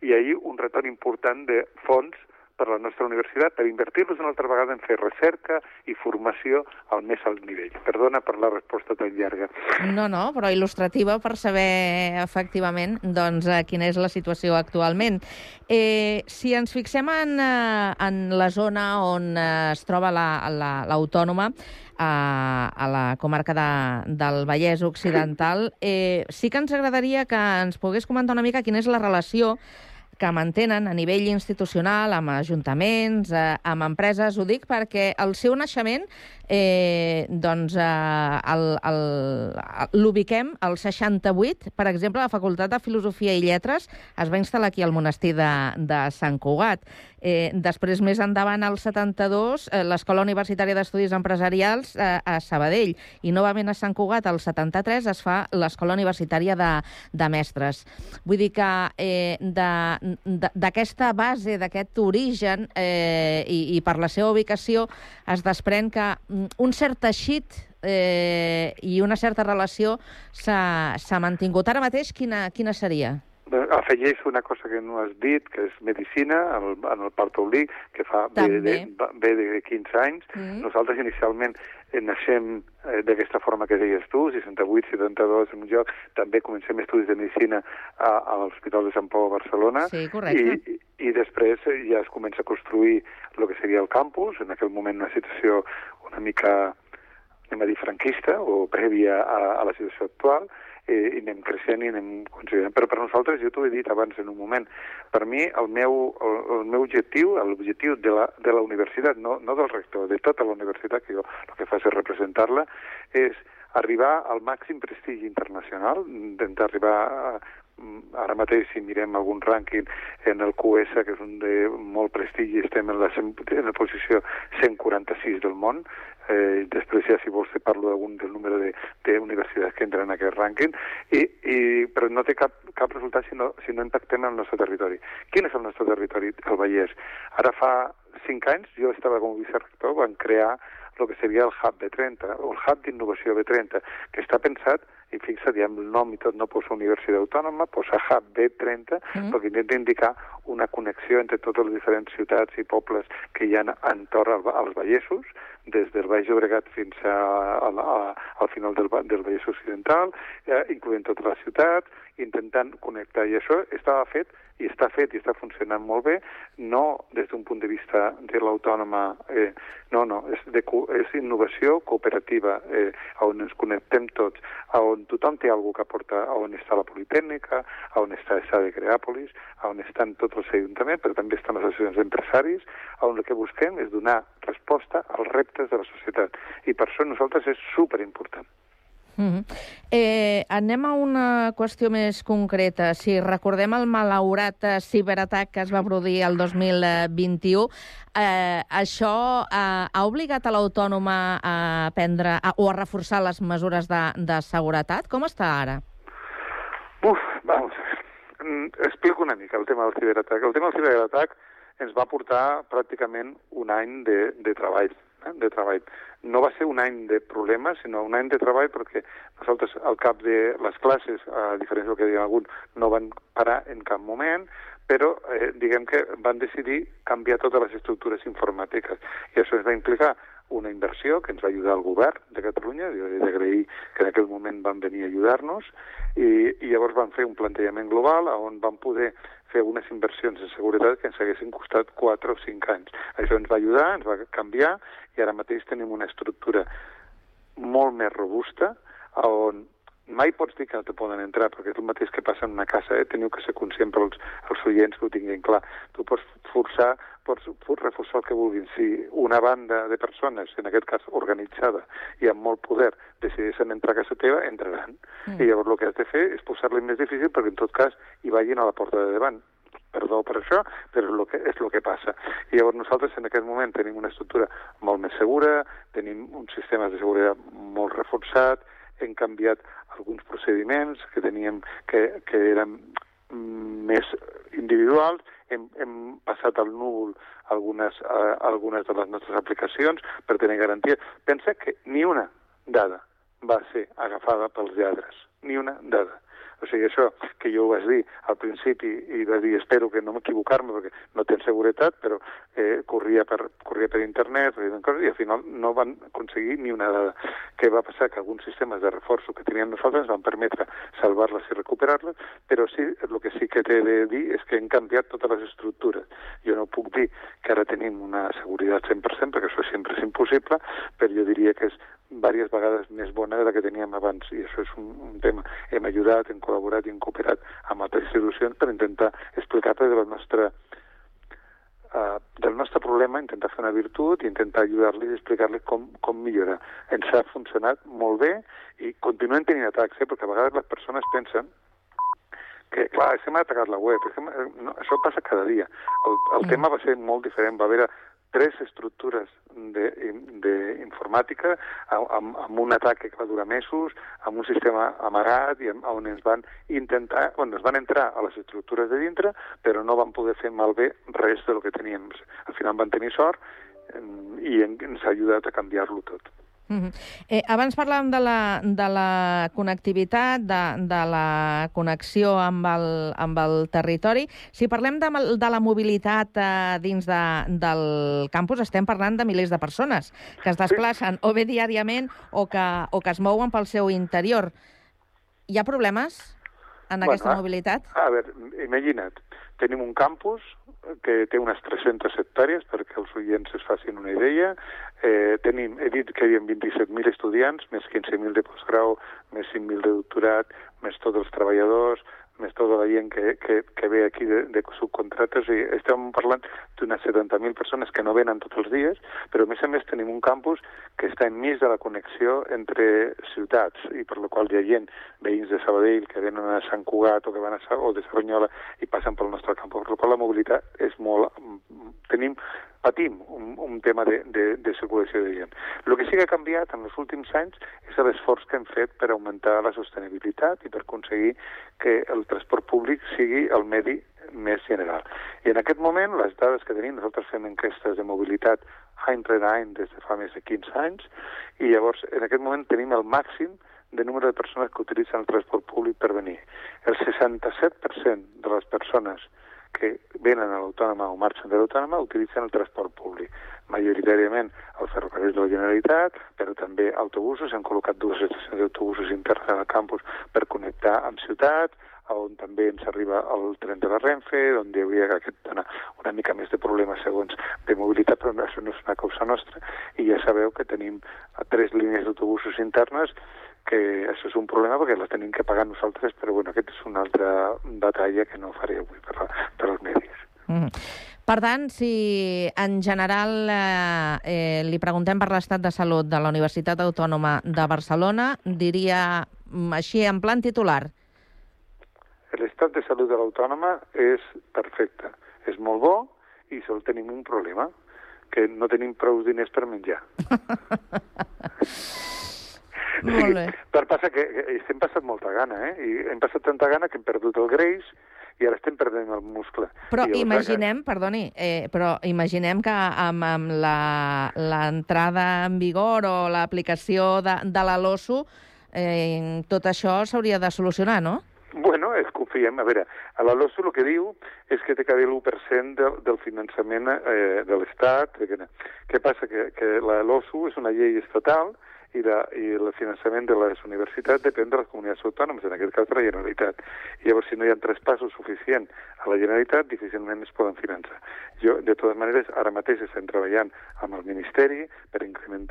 hi hagi un retorn important de fons per la nostra universitat per invertir-los una altra vegada en fer recerca i formació al més alt nivell. Perdona per la resposta tan llarga. No, no, però il·lustrativa per saber efectivament doncs, eh, quina és la situació actualment. Eh, si ens fixem en, eh, en la zona on eh, es troba l'autònoma, la, la, a, a la comarca de, del Vallès Occidental, eh, sí que ens agradaria que ens pogués comentar una mica quina és la relació que mantenen a nivell institucional, amb ajuntaments, eh, amb empreses. Ho dic perquè el seu naixement eh, doncs, eh, l'ubiquem al 68. Per exemple, la Facultat de Filosofia i Lletres es va instal·lar aquí al monestir de, de Sant Cugat. Eh, després, més endavant, al 72, eh, l'Escola Universitària d'Estudis Empresarials eh, a Sabadell. I novament a Sant Cugat, al 73, es fa l'Escola Universitària de, de Mestres. Vull dir que eh, d'aquesta base, d'aquest origen, eh, i, i per la seva ubicació, es desprèn que mm, un cert teixit eh, i una certa relació s'ha mantingut. Ara mateix, quina, quina seria? Bé, Afegeixo una cosa que no has dit, que és medicina, en el, en el Partaulí, que fa bé de, bé de 15 anys. Mm. Nosaltres inicialment eh, naixem eh, d'aquesta forma que deies tu, 68, 72, en un lloc. També comencem estudis de medicina a, a l'Hospital de Sant Pau a Barcelona. Sí, correcte. I, i després eh, ja es comença a construir el que seria el campus, en aquell moment una situació una mica, anem a dir, franquista o prèvia a, a la situació actual, eh, i anem creixent i anem considerant. Però per nosaltres, jo t'ho he dit abans en un moment, per mi el meu, el, el meu objectiu, l'objectiu de, la, de la universitat, no, no del rector, de tota la universitat, que jo el que faig és representar-la, és arribar al màxim prestigi internacional, intentar arribar a, ara mateix si mirem algun rànquing en el QS, que és un de molt prestigi, estem en la, en la posició 146 del món, eh, després ja si vols te parlo d'algun del número de, de universitats que entren en aquest rànquing, i, i, però no té cap, cap resultat si no, si no impactem en el nostre territori. Quin és el nostre territori? El Vallès. Ara fa cinc anys, jo estava com a vicerector, van crear el que seria el Hub B30, o el Hub d'Innovació B30, que està pensat, i fixa't, ja amb el nom i tot no posa Universitat Autònoma, posa Hub B30, mm. perquè intenta indicar una connexió entre totes les diferents ciutats i pobles que hi ha entorn al- als Vallesos, des del Baix Llobregat fins a, a, a, al final del, del Vallès Occidental, eh, incloent tota la ciutat, intentant connectar. I això estava fet i està fet i està funcionant molt bé, no des d'un punt de vista de l'autònoma, eh, no, no, és, de, és innovació cooperativa, eh, on ens connectem tots, on tothom té alguna que aportar, on està la Politècnica, on està el de Creàpolis, on estan tots els ajuntaments, però també estan les associacions d'empresaris, on el que busquem és donar resposta als reptes de la societat. I per això nosaltres és superimportant. Mm -hmm. eh, anem a una qüestió més concreta. Si recordem el malaurat eh, ciberatac que es va produir el 2021, eh, això eh, ha obligat a l'autònoma a prendre a, o a reforçar les mesures de, de seguretat? Com està ara? Uf, vamos Explico una mica el tema del ciberatac. El tema del ciberatac ens va portar pràcticament un any de, de treball. Eh? de treball. No va ser un any de problemes, sinó un any de treball perquè nosaltres al cap de les classes, a diferència del que deien alguns, no van parar en cap moment, però eh, diguem que van decidir canviar totes les estructures informàtiques. I això ens va implicar una inversió que ens va ajudar el govern de Catalunya, jo he d'agrair que en aquell moment van venir a ajudar-nos, i, i llavors van fer un plantejament global on van poder fer unes inversions en seguretat que ens haguessin costat 4 o 5 anys. Això ens va ajudar, ens va canviar, i ara mateix tenim una estructura molt més robusta, on mai pots dir que no te poden entrar, perquè és el mateix que passa en una casa, eh? teniu que ser conscient pels els oients que ho tinguin clar. Tu pots forçar, pots, pots reforçar el que vulguin. Si una banda de persones, en aquest cas organitzada i amb molt poder, decideixen entrar a casa teva, entraran. Mm. I llavors el que has de fer és posar-li més difícil perquè en tot cas hi vagin a la porta de davant perdó per això, però és el que, és el que passa. I llavors nosaltres en aquest moment tenim una estructura molt més segura, tenim uns sistemes de seguretat molt reforçat, hem canviat alguns procediments que teníem que, que eren mm, més individuals, hem, hem passat al núvol algunes, uh, algunes de les nostres aplicacions per tenir garantia. Pensa que ni una dada va ser agafada pels lladres, ni una dada. O sigui, això que jo ho vaig dir al principi i vaig dir espero que no m'equivocar-me perquè no tens seguretat, però eh, corria, per, corria per internet i al final no van aconseguir ni una dada. Què va passar? Que alguns sistemes de reforço que teníem nosaltres ens van permetre salvar-les i recuperar-les, però sí, el que sí que t'he de dir és que hem canviat totes les estructures. Jo no puc dir que ara tenim una seguretat 100%, perquè això sempre és impossible, però jo diria que és diverses vegades més bona de la que teníem abans, i això és un, un tema. Hem ajudat, hem col·laborat i hem cooperat amb altres institucions per intentar explicar-te del nostre uh, del nostre problema, intentar fer una virtut i intentar ajudar-li i explicar-li com, com millorar. Ens ha funcionat molt bé i continuem tenint atacs, eh? perquè a vegades les persones pensen que, clar, és que m'ha atacat la web, és que m'ha- no, això passa cada dia. El, el mm. tema va ser molt diferent, va haver tres estructures d'informàtica amb, amb un atac que va durar mesos, amb un sistema amagat i amb- on ens van intentar, on ens van entrar a les estructures de dintre, però no van poder fer malbé res del que teníem. Al final van tenir sort i en- ens ha ajudat a canviar-lo tot. Mhm. eh, abans parlàvem de la, de la connectivitat, de, de la connexió amb el, amb el territori. Si parlem de, de la mobilitat eh, dins de, del campus, estem parlant de milers de persones que es desplacen o bé diàriament o que, o que es mouen pel seu interior. Hi ha problemes en aquesta Bueno, mobilitat? A veure, imagina't, tenim un campus que té unes 300 hectàrees, perquè els oients es facin una idea. Eh, tenim, he dit que hi havia 27.000 estudiants, més 15.000 de postgrau, més 5.000 de doctorat, més tots els treballadors, més tota la gent que, que, que ve aquí de, de subcontrates, i estem parlant d'unes 70.000 persones que no venen tots els dies, però a més a més tenim un campus que està enmig de la connexió entre ciutats, i per la qual hi ha gent, veïns de Sabadell, que venen a Sant Cugat o que van a Sa o de Saronyola i passen pel nostre campus, per la qual la mobilitat és molt... Tenim, patim un, un tema de, de, de circulació de gent. El que sí que ha canviat en els últims anys és l'esforç que hem fet per augmentar la sostenibilitat i per aconseguir que el transport públic sigui el medi més general. I en aquest moment, les dades que tenim, nosaltres fem enquestes de mobilitat any rere any des de fa més de 15 anys, i llavors en aquest moment tenim el màxim de número de persones que utilitzen el transport públic per venir. El 67% de les persones que venen a l'autònoma o marxen de l'autònoma utilitzen el transport públic. Majoritàriament el ferrocarril de la Generalitat, però també autobusos. Hem col·locat dues estacions d'autobusos interns al campus per connectar amb ciutats, on també ens arriba el tren de la Renfe, on hi hauria aquest, una, una mica més de problemes segons de mobilitat, però això no és una causa nostra. I ja sabeu que tenim tres línies d'autobusos internes que això és un problema perquè les tenim que pagar nosaltres, però bueno, aquest és una altra batalla que no faré avui per, la, per als medis. Mm. Per tant, si en general eh, eh, li preguntem per l'estat de salut de la Universitat Autònoma de Barcelona, diria mm, així en plan titular, L'estat de salut de l'autònoma és perfecte, és molt bo i sol tenim un problema, que no tenim prou diners per menjar. (laughs) Molt bé. (laughs) Per passa que, que estem passant molta gana, eh? I hem passat tanta gana que hem perdut el greix i ara estem perdent el muscle. Però imaginem, perdoni, eh, però imaginem que amb, amb la- l'entrada en vigor o l'aplicació de, de la LOSU, eh, tot això s'hauria de solucionar, no? Bueno, es confiem. A veure, a la LOSU el que diu és que té que haver l'1% del, del finançament eh, de l'Estat. que- Què passa? Que, que la LOSU és una llei estatal i, la, i el finançament de les universitats depèn de les comunitats autònomes, en aquest cas de la Generalitat. I llavors, si no hi ha traspassos suficient a la Generalitat, difícilment es poden finançar. Jo, de totes maneres, ara mateix estem treballant amb el Ministeri per,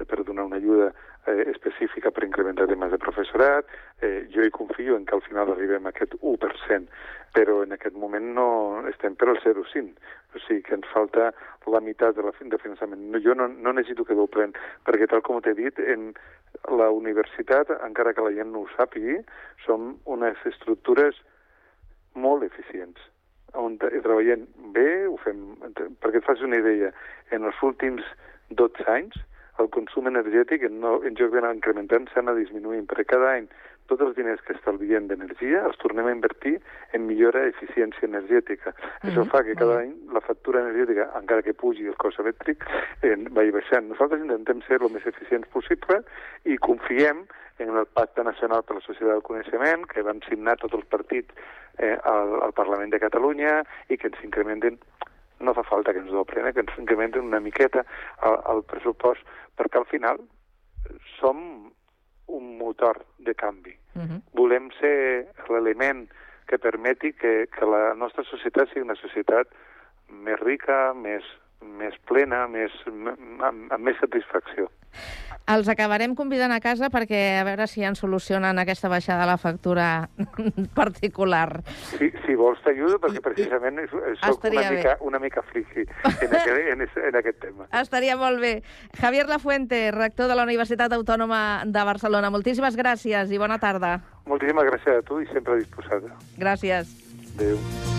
per donar una ajuda eh, específica per incrementar temes de professorat. Eh, jo hi confio en que al final arribem a aquest 1%, però en aquest moment no estem per al 0,5. O sigui que ens falta la meitat de la de finançament. No, jo no, no necessito que doblen, perquè tal com t'he dit, en la universitat, encara que la gent no ho sàpigui, són unes estructures molt eficients on treballem bé, ho fem, perquè et facis una idea, en els últims 12 anys el consum energètic en, no, en joc d'anar incrementant s'ha anat disminuint, perquè cada any tots els diners que estalviem d'energia els tornem a invertir en millora d'eficiència energètica. Això fa que cada any la factura energètica, encara que pugi el cost elèctric, eh, vagi baixant. Nosaltres intentem ser el més eficients possible i confiem en el Pacte Nacional per la Societat del Coneixement, que van signar tots els partits eh, al, al Parlament de Catalunya i que ens incrementen no fa falta que ens doblen, eh, que ens incrementen una miqueta el, el pressupost, perquè al final som un motor de canvi. Uh -huh. Volem ser l'element que permeti que, que la nostra societat sigui una societat més rica, més, més plena, més, amb, amb més satisfacció. Els acabarem convidant a casa perquè a veure si ens solucionen aquesta baixada de la factura (laughs) particular. Si, si vols t'ajudo, perquè precisament Estaria una bé. mica, una mica friki en aquest, en, en aquest tema. Estaria molt bé. Javier Lafuente, rector de la Universitat Autònoma de Barcelona. Moltíssimes gràcies i bona tarda. Moltíssimes gràcies a tu i sempre disposada. Gràcies. Adéu.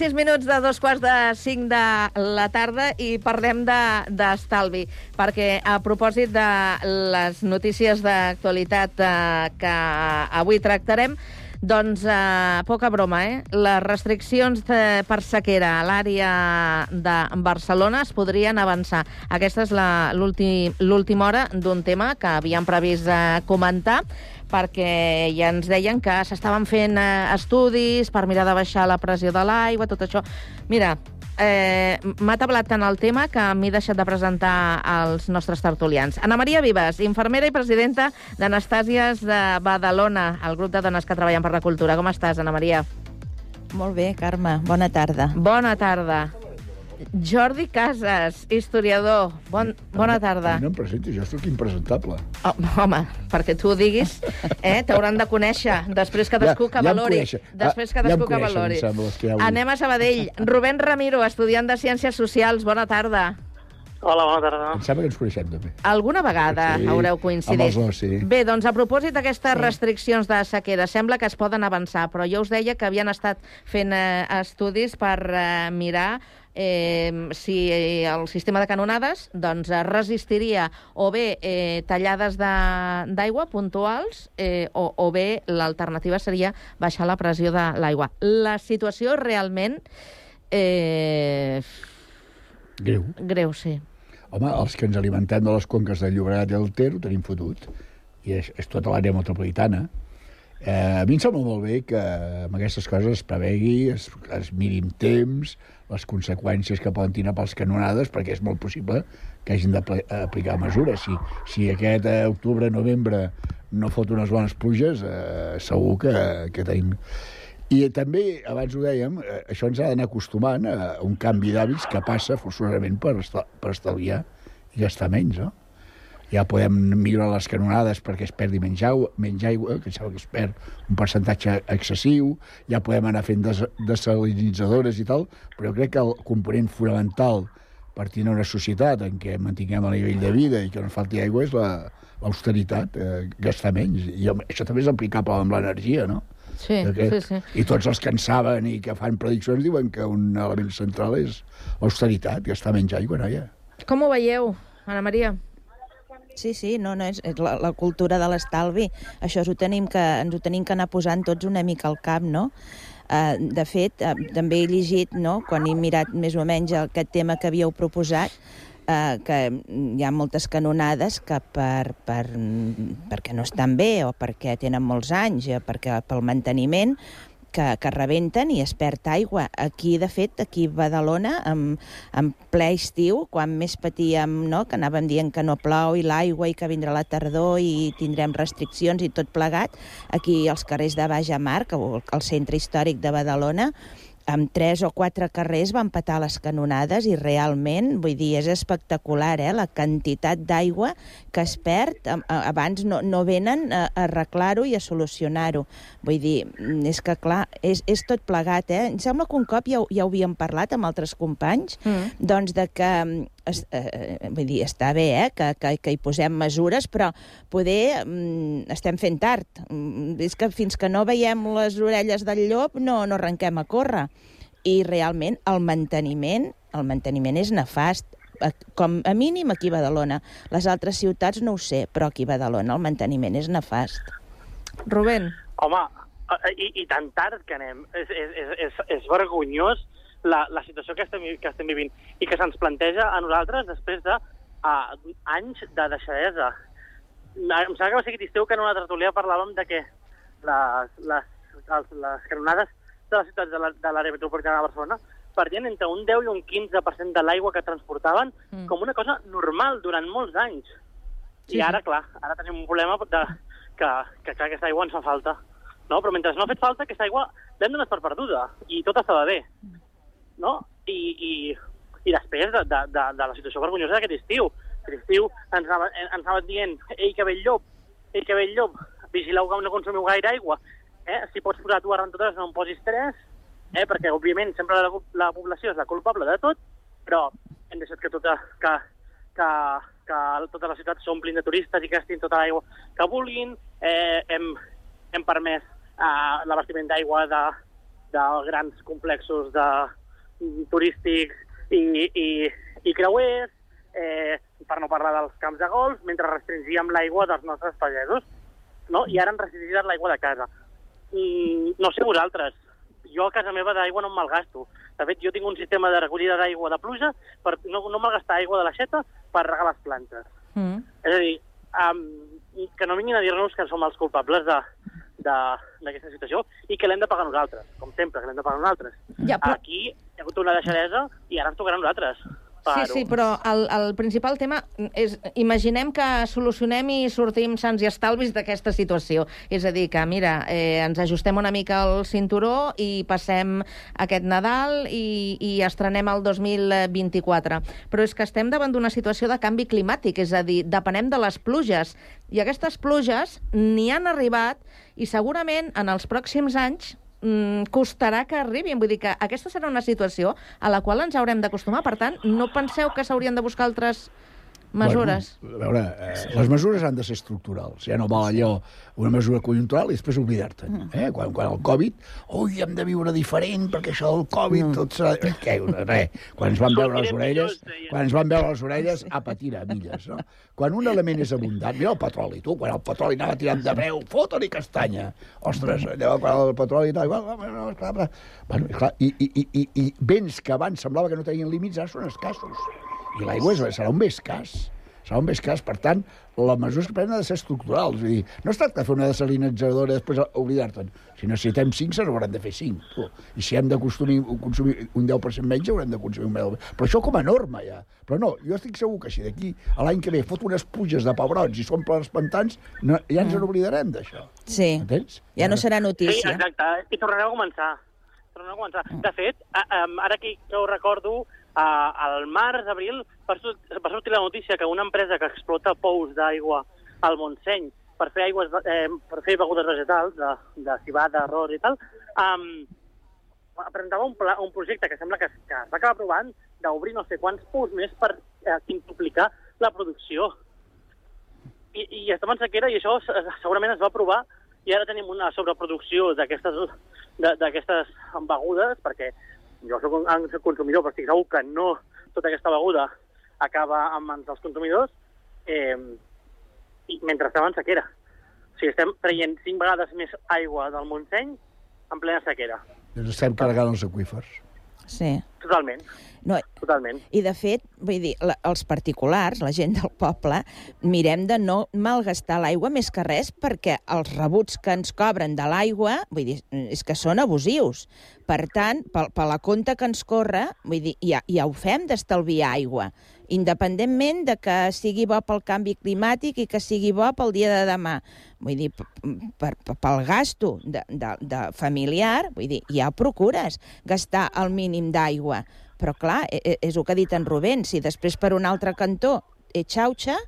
Passen sis minuts de dos quarts de cinc de la tarda i parlem de- d'estalvi, perquè a propòsit de les notícies d'actualitat eh, que avui tractarem, doncs eh, poca broma, eh? Les restriccions de, per sequera a l'àrea de Barcelona es podrien avançar. Aquesta és l'última hora d'un tema que havíem previst eh, comentar, perquè ja ens deien que s'estaven fent eh, estudis per mirar de baixar la pressió de l'aigua, tot això. Mira, eh, m'ha tablat tant el tema que m'he deixat de presentar als nostres tertulians. Ana Maria Vives, infermera i presidenta d'Anastàsies de Badalona, el grup de dones que treballen per la cultura. Com estàs, Ana Maria? Molt bé, Carme. Bona tarda. Bona tarda. Jordi Casas, historiador. Bon, bona tarda. No em presenti, jo sóc impresentable. Oh, home, perquè tu ho diguis, eh, t'hauran de conèixer després cadascú Ja- que ja em valori. coneixen. Després Ah, ja cadascú em que coneixen, valori. em sembla, que. Anem a Sabadell. (laughs) Rubén Ramiro, estudiant de Ciències Socials. Bona tarda. Hola, bona tarda. Em sembla que ens coneixem també. Alguna vegada Sí, haureu amb coincidit. els dos, sí. Bé, doncs a propòsit d'aquestes restriccions de sequera, sembla que es poden avançar, però jo us deia que havien estat fent eh, estudis per eh, mirar eh, si el sistema de canonades doncs, eh, resistiria o bé eh, tallades de- d'aigua puntuals eh, o, o bé l'alternativa seria baixar la pressió de l'aigua. La situació realment eh, Greu. greu, sí. Home, els que ens alimentem de les conques del Llobregat i el Ter ho tenim fotut. I és, és tota l'àrea metropolitana. Eh, a mi em sembla molt bé que amb aquestes coses es prevegui, es, es miri amb temps, les conseqüències que poden tenir pels canonades, perquè és molt possible que hagin d'aplicar mesures. Si, si aquest eh, octubre, novembre no fot unes bones pluges, eh, segur que, que tenim... I també, abans ho dèiem, eh, això ens ha d'anar acostumant a un canvi d'hàbits que passa forçosament per, esta, per estalviar i gastar menys, no? Ja podem millorar les canonades perquè es perdi menys aigua, menys aigua que em sembla que es perd un percentatge excessiu, ja podem anar fent des desalinitzadores i tal, però jo crec que el component fonamental per tenir una societat en què mantinguem el nivell de vida i que no ens falti aigua és la- l'austeritat, eh, gastar menys. I això també és aplicable amb l'energia, no? Sí, Que- sí, sí. I tots els que en saben i que fan prediccions diuen que un element central és l'austeritat, gastar menys aigua, noia. Com ho veieu, Ana Maria? Sí, sí, no, no, és, és la, la cultura de l'estalvi. Això ho tenim que, ens ho tenim que anar posant tots una mica al cap, no? Uh, de fet, uh, també he llegit, no?, quan he mirat més o menys aquest tema que havíeu proposat, uh, que hi ha moltes canonades que per, per, perquè no estan bé o perquè tenen molts anys, eh, perquè pel manteniment, que, que rebenten i es perd aigua. Aquí, de fet, aquí a Badalona, en, en ple estiu, quan més patíem, no?, que anàvem dient que no plou i l'aigua i que vindrà la tardor i tindrem restriccions i tot plegat, aquí als carrers de Baix a Mar, que el centre històric de Badalona, amb tres o quatre carrers van petar les canonades i realment, vull dir, és espectacular, eh? la quantitat d'aigua que es perd. Abans no, no venen a, arreglar-ho i a solucionar-ho. Vull dir, mm, és que clar, és, és tot plegat, eh? Em sembla que un cop ja, ja ho havíem parlat amb altres companys, Mm. doncs de que mm, es, eh, vull dir, està bé eh, que, que, que hi posem mesures, però poder mm, estem fent tard. Mm, és que fins que no veiem les orelles del llop no, no arrenquem a córrer. I realment el manteniment, el manteniment és nefast. Com a mínim aquí a Badalona. Les altres ciutats no ho sé, però aquí a Badalona el manteniment és nefast. Rubén. Home, eh, i, i tan tard que anem. És, és, és, és, és vergonyós la, la situació que estem, que estem vivint i que se'ns planteja a nosaltres després de uh, anys de deixadesa. Em sembla que va ser aquest estiu que en una tertúlia parlàvem de que les, les, els, les canonades de les ciutats de l'àrea metropolitana de Barcelona perdien entre un 10 i un 15% de l'aigua que transportaven Mm. com una cosa normal durant molts anys. Sí, I ara, clar, ara tenim un problema de, que, que clar, aquesta aigua ens fa falta. No? Però mentre no ha fet falta, aquesta aigua l'hem donat per perduda i tot estava bé. No? I, i, i després de, de, de, de la situació vergonyosa d'aquest estiu. Aquest estiu ens, anava, ens anaven dient ei, que ve el llop, ei, que ve el llop, vigileu que no consumiu gaire aigua. Eh? Si pots posar tu a rentadores no em posis tres, eh? perquè òbviament sempre la, la població és la culpable de tot, però hem deixat que tota, que, que, que totes les ciutats s'omplin de turistes i que gastin tota l'aigua que vulguin. Eh, hem, hem permès eh, l'abastiment d'aigua de, de grans complexos de, turístics i, i, i creuers, eh, per no parlar dels camps de golf, mentre restringíem l'aigua dels nostres pagesos. No? I ara han restringit l'aigua de casa. Mm, no sé vosaltres, jo a casa meva d'aigua no em malgasto. De fet, jo tinc un sistema de recollida d'aigua de pluja per no, no malgastar aigua de l'aixeta per regar les plantes. Mm. És a dir, um, que no vinguin a dir-nos que som els culpables de- d'aquesta situació i que l'hem de pagar nosaltres, com sempre, que l'hem de pagar nosaltres. Ja, però- Aquí hi ha hagut una deixadesa i ara ens tocarà a nosaltres. Sí, sí, però el, el principal tema és... Imaginem que solucionem i sortim sants i estalvis d'aquesta situació. És a dir, que, mira, eh, ens ajustem una mica el cinturó i passem aquest Nadal i, i estrenem el 2024. Però és que estem davant d'una situació de canvi climàtic, és a dir, depenem de les pluges. I aquestes pluges ni han arribat i segurament en els pròxims anys mm, costarà que arribin. Vull dir que aquesta serà una situació a la qual ens haurem d'acostumar. Per tant, no penseu que s'haurien de buscar altres mesures. Bueno, a veure, eh, les mesures han de ser estructurals. Ja no val allò, una mesura conjuntural i després oblidar-te'n. Mm. Eh? Quan, quan el Covid, ui, hem de viure diferent perquè això del Covid Mm. tot serà... Eh, Què? Res. Quan ens van veure les orelles, quan ens van veure les orelles, a patir a milles, no? Quan un element és abundant, mira el petroli, tu, quan el petroli anava tirant de breu, fota-li castanya. Ostres, allò, quan el petroli... Tal, bueno, bueno, clar, clar. Bueno, i, clar, i, i, i, i, i béns que abans semblava que no tenien límits, ara són escassos. I l'aigua és- serà un bé escàs. Serà un bé escàs. Per tant, les mesures que prenen han de ser estructurals. És a dir, no es tracta de fer una desalinitzadora i després oblidar-te'n. Si necessitem 5, se n'hauran de fer 5. Tu. I si hem de consumir, consumir un 10% menys, haurem de consumir un 10%. Però això com a norma, ja. Però no, jo estic segur que si d'aquí a l'any que ve fot unes puges de pebrots i s'omplen els pantans, no, ja ens n'oblidarem d'això. Sí. Entens? Ja no serà Sí, notícia. exacte, i tornareu a començar. Tornareu a començar. De fet, ara que, que ho recordo, a, al març, abril, va, sort- va sortir la notícia que una empresa que explota pous d'aigua al Montseny per fer aigües, eh, per fer begudes vegetals, de, de cibada, arròs i tal, um, presentava un, pla, un projecte que sembla que, que es va acabar aprovant d'obrir no sé quants pous més per eh, quintuplicar la producció. I, i estem en sequera i això se- segurament es va aprovar i ara tenim una sobreproducció d'aquestes begudes, perquè jo soc un, un consumidor, però estic segur que no tota aquesta beguda acaba en mans dels consumidors, eh, i mentre estem en sequera. O sigui, estem traient cinc vegades més aigua del Montseny en plena sequera. Ens estem carregant els aquífers. Sí. Totalment, No, totalment. I, de fet, vull dir, la, els particulars, la gent del poble, mirem de no malgastar l'aigua més que res perquè els rebuts que ens cobren de l'aigua, vull dir, és que són abusius. Per tant, per, per la compte que ens corre, vull dir, ja, ja ho fem d'estalviar aigua. independentment de que sigui bo pel canvi climàtic i que sigui bo pel dia de demà. Vull dir, per, per, pel gasto de, de, de familiar, vull dir, ja procures gastar el mínim d'aigua. Però, clar, e- e- és el que ha dit en Rubén, si després per un altre cantó ets xauxa,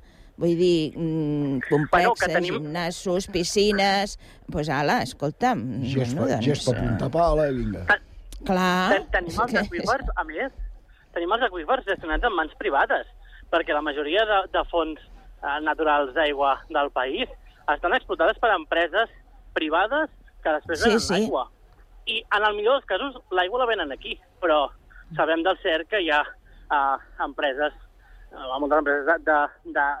vull dir, mm, complexes, que tenim- gimnasos, piscines... Doncs pues, ala, escolta'm... Bueno, per, gest per eh, punta pala, i vinga. Clar. Ten, tenim els aqüífers, a més, tenim els aqüífers gestionats en mans privades, perquè la majoria de, de fons eh, naturals d'aigua del país estan explotades per empreses privades que després Sí, venen sí. l'aigua. I en el millor dels casos l'aigua la venen aquí, però sabem del cert que hi ha eh, empreses, eh, moltes empreses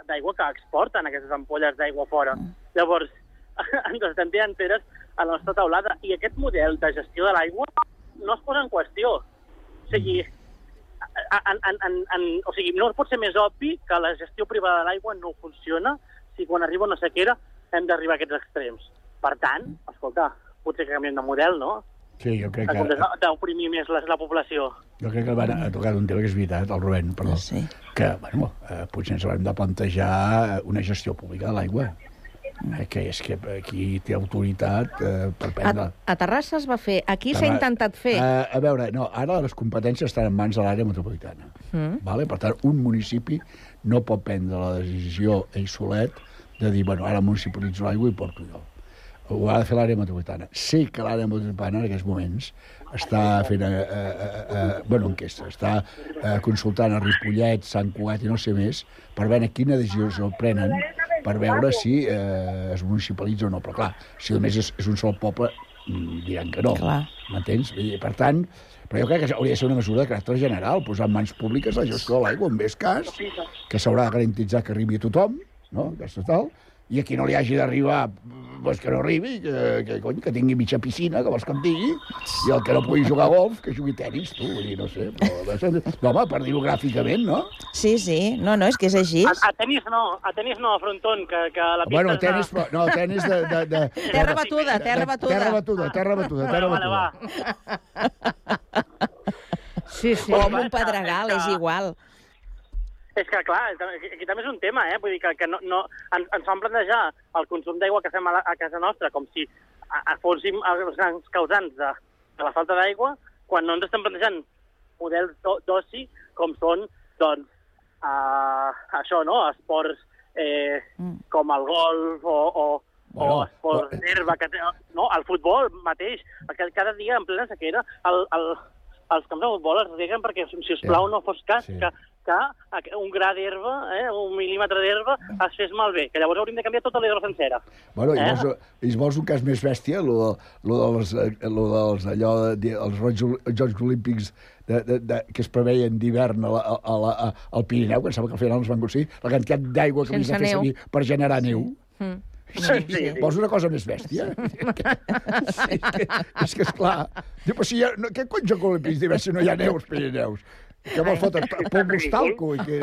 d'aigua que exporten aquestes ampolles d'aigua fora. Llavors, (laughs) ens estem tirant peres a la nostra taulada i aquest model de gestió de l'aigua no es posa en qüestió. O sigui, en, en, en, en, o sigui, no pot ser més obvi que la gestió privada de l'aigua no funciona si quan arriba una sequera hem d'arribar a aquests extrems. Per tant, escolta, potser que canviem de model, no? Sí, jo crec que... d'oprimir més la, la població. Jo crec que van a tocar un tema que és veritat, el Rubén, perdó, sí. que, bueno, eh, potser ens haurem de plantejar una gestió pública de l'aigua, eh, que és que aquí té autoritat eh, per A, prendre... a Terrassa es va fer. Aquí s'ha intentat fer. Eh, a veure, no, ara les competències estan en mans de l'àrea metropolitana. Mm. Vale? Per tant, un municipi no pot prendre la decisió ell solet de dir, bueno, ara municipalitzo l'aigua i porto jo. Ho ha de fer l'àrea metropolitana. Sé que l'àrea metropolitana en aquests moments està fent, eh, eh, eh, bueno, enquesta, està eh, consultant a Ripollet, Sant Cugat i no sé més, per veure quina decisió prenen per veure si eh, es municipalitza o no. Però clar, si només és, és un sol poble, mm, diran que no. M'entens? Per tant, però jo crec que hauria de ser una mesura de caràcter general, posar en mans públiques la gestió de l'aigua, en més cas, que s'haurà de garantitzar que arribi a tothom, no?, aquesta tal, i a qui no li hagi d'arribar, doncs que no arribi, que, que, cony, que tingui mitja piscina, que vols que em digui, i el que no pugui jugar a golf, que jugui tenis, tu, vull dir, no sé, però, no, home, per dir-ho gràficament, no? Sí, sí, no, no, és que és així. A, a tenis no, a tenis no, a frontón, que, que la pista Bueno, és de- tenis, però, no, tenis de... de, de (laughs) Terra batuda, terra batuda. Terra batuda, terra batuda, terra Vale, batuda. va. Sí, sí. O amb un pedregal, és igual. És que, clar, aquí també és un tema, eh? Vull dir que, que no, no, ens, ens fan plantejar el consum d'aigua que fem a, la, a casa nostra com si a, a fóssim els grans causants de, de la falta d'aigua, quan no ens estem plantejant models d'o- d'oci com són, doncs, uh, això, no?, esports eh, com el golf o, o, Bueno, o esports d'herba, que té- no, el futbol mateix, que cada dia en plena sequera el, el, els camps de futbol es reguen perquè, si us plau, no fos cas Sí. que, que un gra d'herba, eh, un mil·límetre d'herba, es fes malbé, que llavors hauríem de canviar tota l'hidro sencera. Bueno, i Eh? vols, i vols un cas més bèstia, lo, de, lo dels, eh, lo dels, allò, de, de, els Jocs, Olímpics de, de, de, que es preveien d'hivern a la, a la, a, al Pirineu, que em sembla que al final es van aconseguir, la quantitat d'aigua que havien de fer servir per generar neu. Mm. Sí, sí, Vols una cosa més bèstia? és, que, és que, esclar, diu, però si hi ha, no, què cony Jocs Olímpics d'hivern si no hi ha neu als Pirineus? Què vols fotre? Pompos talco? I que...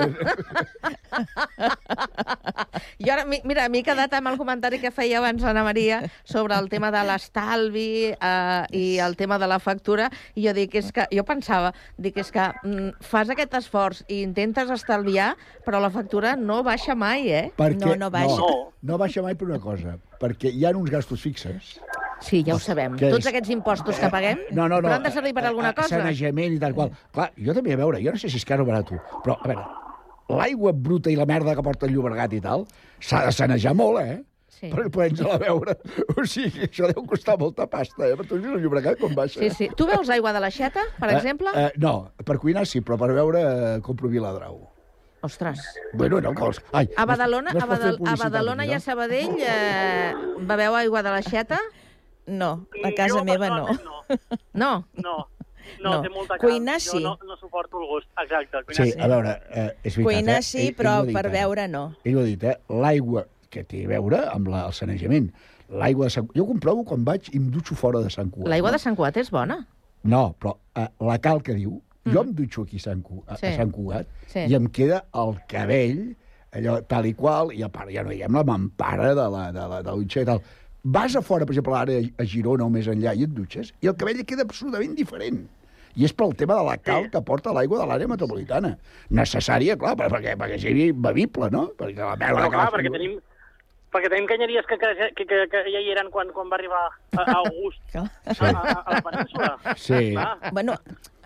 I ara, mi- mira, m'he quedat amb el comentari que feia abans Ana Maria sobre el tema de l'estalvi eh, i el tema de la factura, i jo dic, és que, jo pensava, dic, és que mm, fas aquest esforç i intentes estalviar, però la factura no baixa mai, eh? Perquè, No, no baixa mai per una cosa, perquè hi ha uns gastos fixes. Sí, ja ho sabem. Què Tots és? aquests impostos que paguem, No, no, no. però han de servir per alguna cosa. Sanejament i tal qual. Clar, jo també, a veure, jo no sé si és car o barat, però, a veure, l'aigua bruta i la merda que porta el Llobregat i tal, s'ha de sanejar molt, eh? Sí. Per poder-nos-la veure. O sigui, això deu costar molta pasta, eh? Per tu el Llobregat com baixa. Sí, sí. Tu veus aigua de l'aixeta, per exemple? Eh, eh, no, per cuinar sí, però per veure eh, compro Viladrau. Ostres. Bueno, no, que vols... Ai, A Badalona, no a, Badal a Badalona aquí, i a Sabadell eh, beveu aigua de l'aixeta? No, a casa meva no. (laughs) No? No, (laughs) no, No. té molta carn. Cuinar Jo sí. no, no suporto el gust. Exacte, cuinar Sí, a veure, eh, és veritat. Cuinar eh? sí, Ell- ell però ha dit, per eh? beure no. Ell ho ha dit, eh? L'aigua que té a veure amb la, el sanejament. L'aigua de Sant... Jo ho comprovo quan vaig i em dutxo fora de Sant Cugat. L'aigua de Sant Cugat és bona. No, però eh, la cal que diu, jo em dutxo aquí a Sant, Cu... a, Sí. a Sant Cugat Sí. i em queda el cabell allò tal i qual, i a part ja no hi ha la mampara de la, de la, de la dutxa i tal. Vas a fora, per exemple, ara a Girona o més enllà i et dutxes, i el cabell queda absolutament diferent. I és pel tema de la cal que porta l'aigua de l'àrea metropolitana. Necessària, clar, per- perquè, perquè sigui bevible, no? Perquè la merda Bueno, que clar, perquè tenim, perquè tenim canyeries que, que, que, que, que ja hi eren quan, quan va arribar a, a August a, a, a la península. Sí. Bueno, a-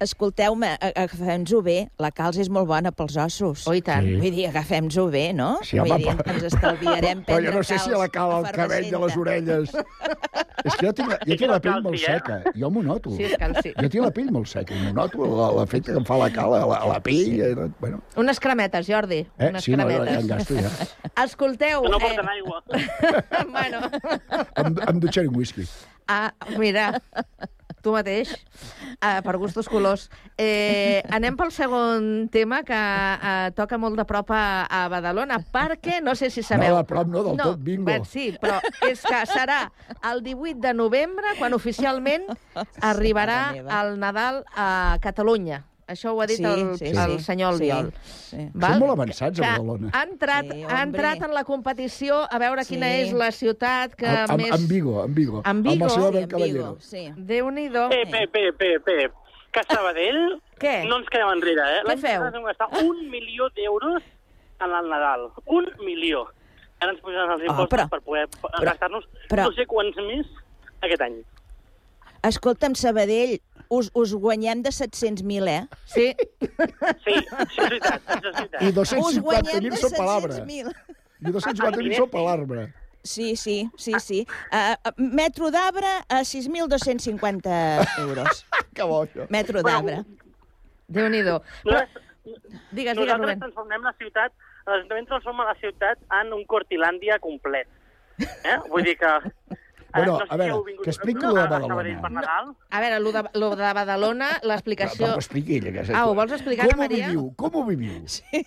escolteu-me, a- agafem-nos-ho bé. La calç és molt bona pels ossos. Oh, i tant. Sí. Vull dir, agafem-nos-ho bé, no? Sí, Vull home, dir, però- ens estalviarem Però prendre jo no sé si la cal al cabell i a les orelles... És que jo tinc, jo tinc la pell molt seca. Jo m'ho noto. Sí, és calci. Jo tinc la pell molt seca m'ho noto, l'efecte que em fa la cal a la, a la pell. eh, Bueno, Unes cremetes, Jordi. eh? Unes Sí, no, ja, ja (laughs) cremetes. en gasto, ja. Escolteu... Que no eh, porten aigua. (laughs) bueno, Em, em dutxaré un whisky. ah, mira, tu mateix, ah, per gustos colors. Eh, anem pel segon tema que eh, toca molt de prop a, a Badalona, perquè no sé si sabeu... No, de prop no, del tot, bingo. bé, Sí, però és que serà el 18 de novembre quan oficialment (laughs) arribarà el Nadal a Catalunya. Això ho ha dit Sí, el, sí, el sí. senyor Sí, Albiol. sí. Som molt avançats a Badalona. Ha entrat, Sí, ha entrat en la competició a veure quina Sí. és la ciutat que Amb, amb, més... amb Vigo, amb Vigo. Amb Vigo? Amb el Sí, Caballero. Vigo, sí. Déu-n'hi-do. Pep, Pep, Pep, Pep, Pep. Que a Sabadell Què? no ens quedem enrere, eh? Què feu? vam gastar un milió d'euros en el Nadal. Un milió. Ara ens posaran els Ah, impostos però- per poder gastar-nos però- no sé quants més aquest any. Escolta'm, Sabadell, us, us guanyem de 700.000, eh? Sí. Sí, és veritat, és veritat. I Us guanyem 250.000 de són per l'arbre. 700.000. I 250.000 són per l'arbre. Sí, sí, sí, sí. Uh, metro d'arbre a 6.250 euros. (laughs) Que bo, això. Metro d'arbre. Déu-n'hi-do. Però... Digues, digues, Nosaltres Rubén. transformem la ciutat, l'Ajuntament transforma la ciutat en un Cortilàndia complet. Eh? Vull dir que... Bueno, no sé a si veure, vingut que expliqui a- lo de Badalona. Nadal. A veure, lo de, lo de Badalona, Però, l'explicació... però expliqui ella. Que és Ah, ho vols explicar, com Maria? Ho viviu? Com ho viviu? (laughs) Sí.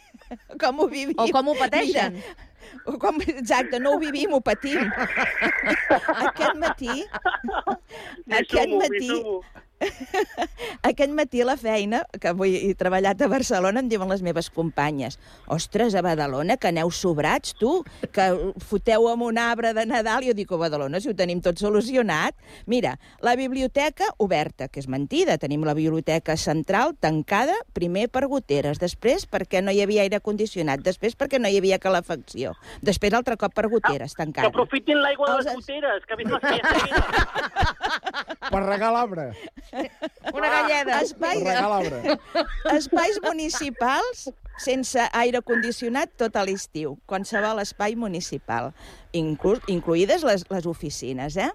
Com ho vivim? O com ho pateixen. Mira, com, exacte, no ho vivim, ho patim. (laughs) aquest matí... Aquest matí... (laughs) Aquest matí a la feina, que avui he treballat a Barcelona, em diuen les meves companyes ostres, a Badalona, que aneu sobrats, tu, que foteu amb un arbre de Nadal. I jo dic, a Badalona, si ho tenim tot solucionat. Mira, la biblioteca oberta, que és mentida. Tenim la biblioteca central tancada, primer per goteres, després perquè no hi havia aire condicionat, després perquè no hi havia calefacció, després altre cop per goteres, Que tancada. aprofitin l'aigua de les goteres, que ha vist les (laughs) que. Per regar l'arbre. Una galleda. Espais, espais municipals sense aire condicionat tot a l'estiu. Qualsevol espai municipal, inclús, incluïdes les, les oficines, eh?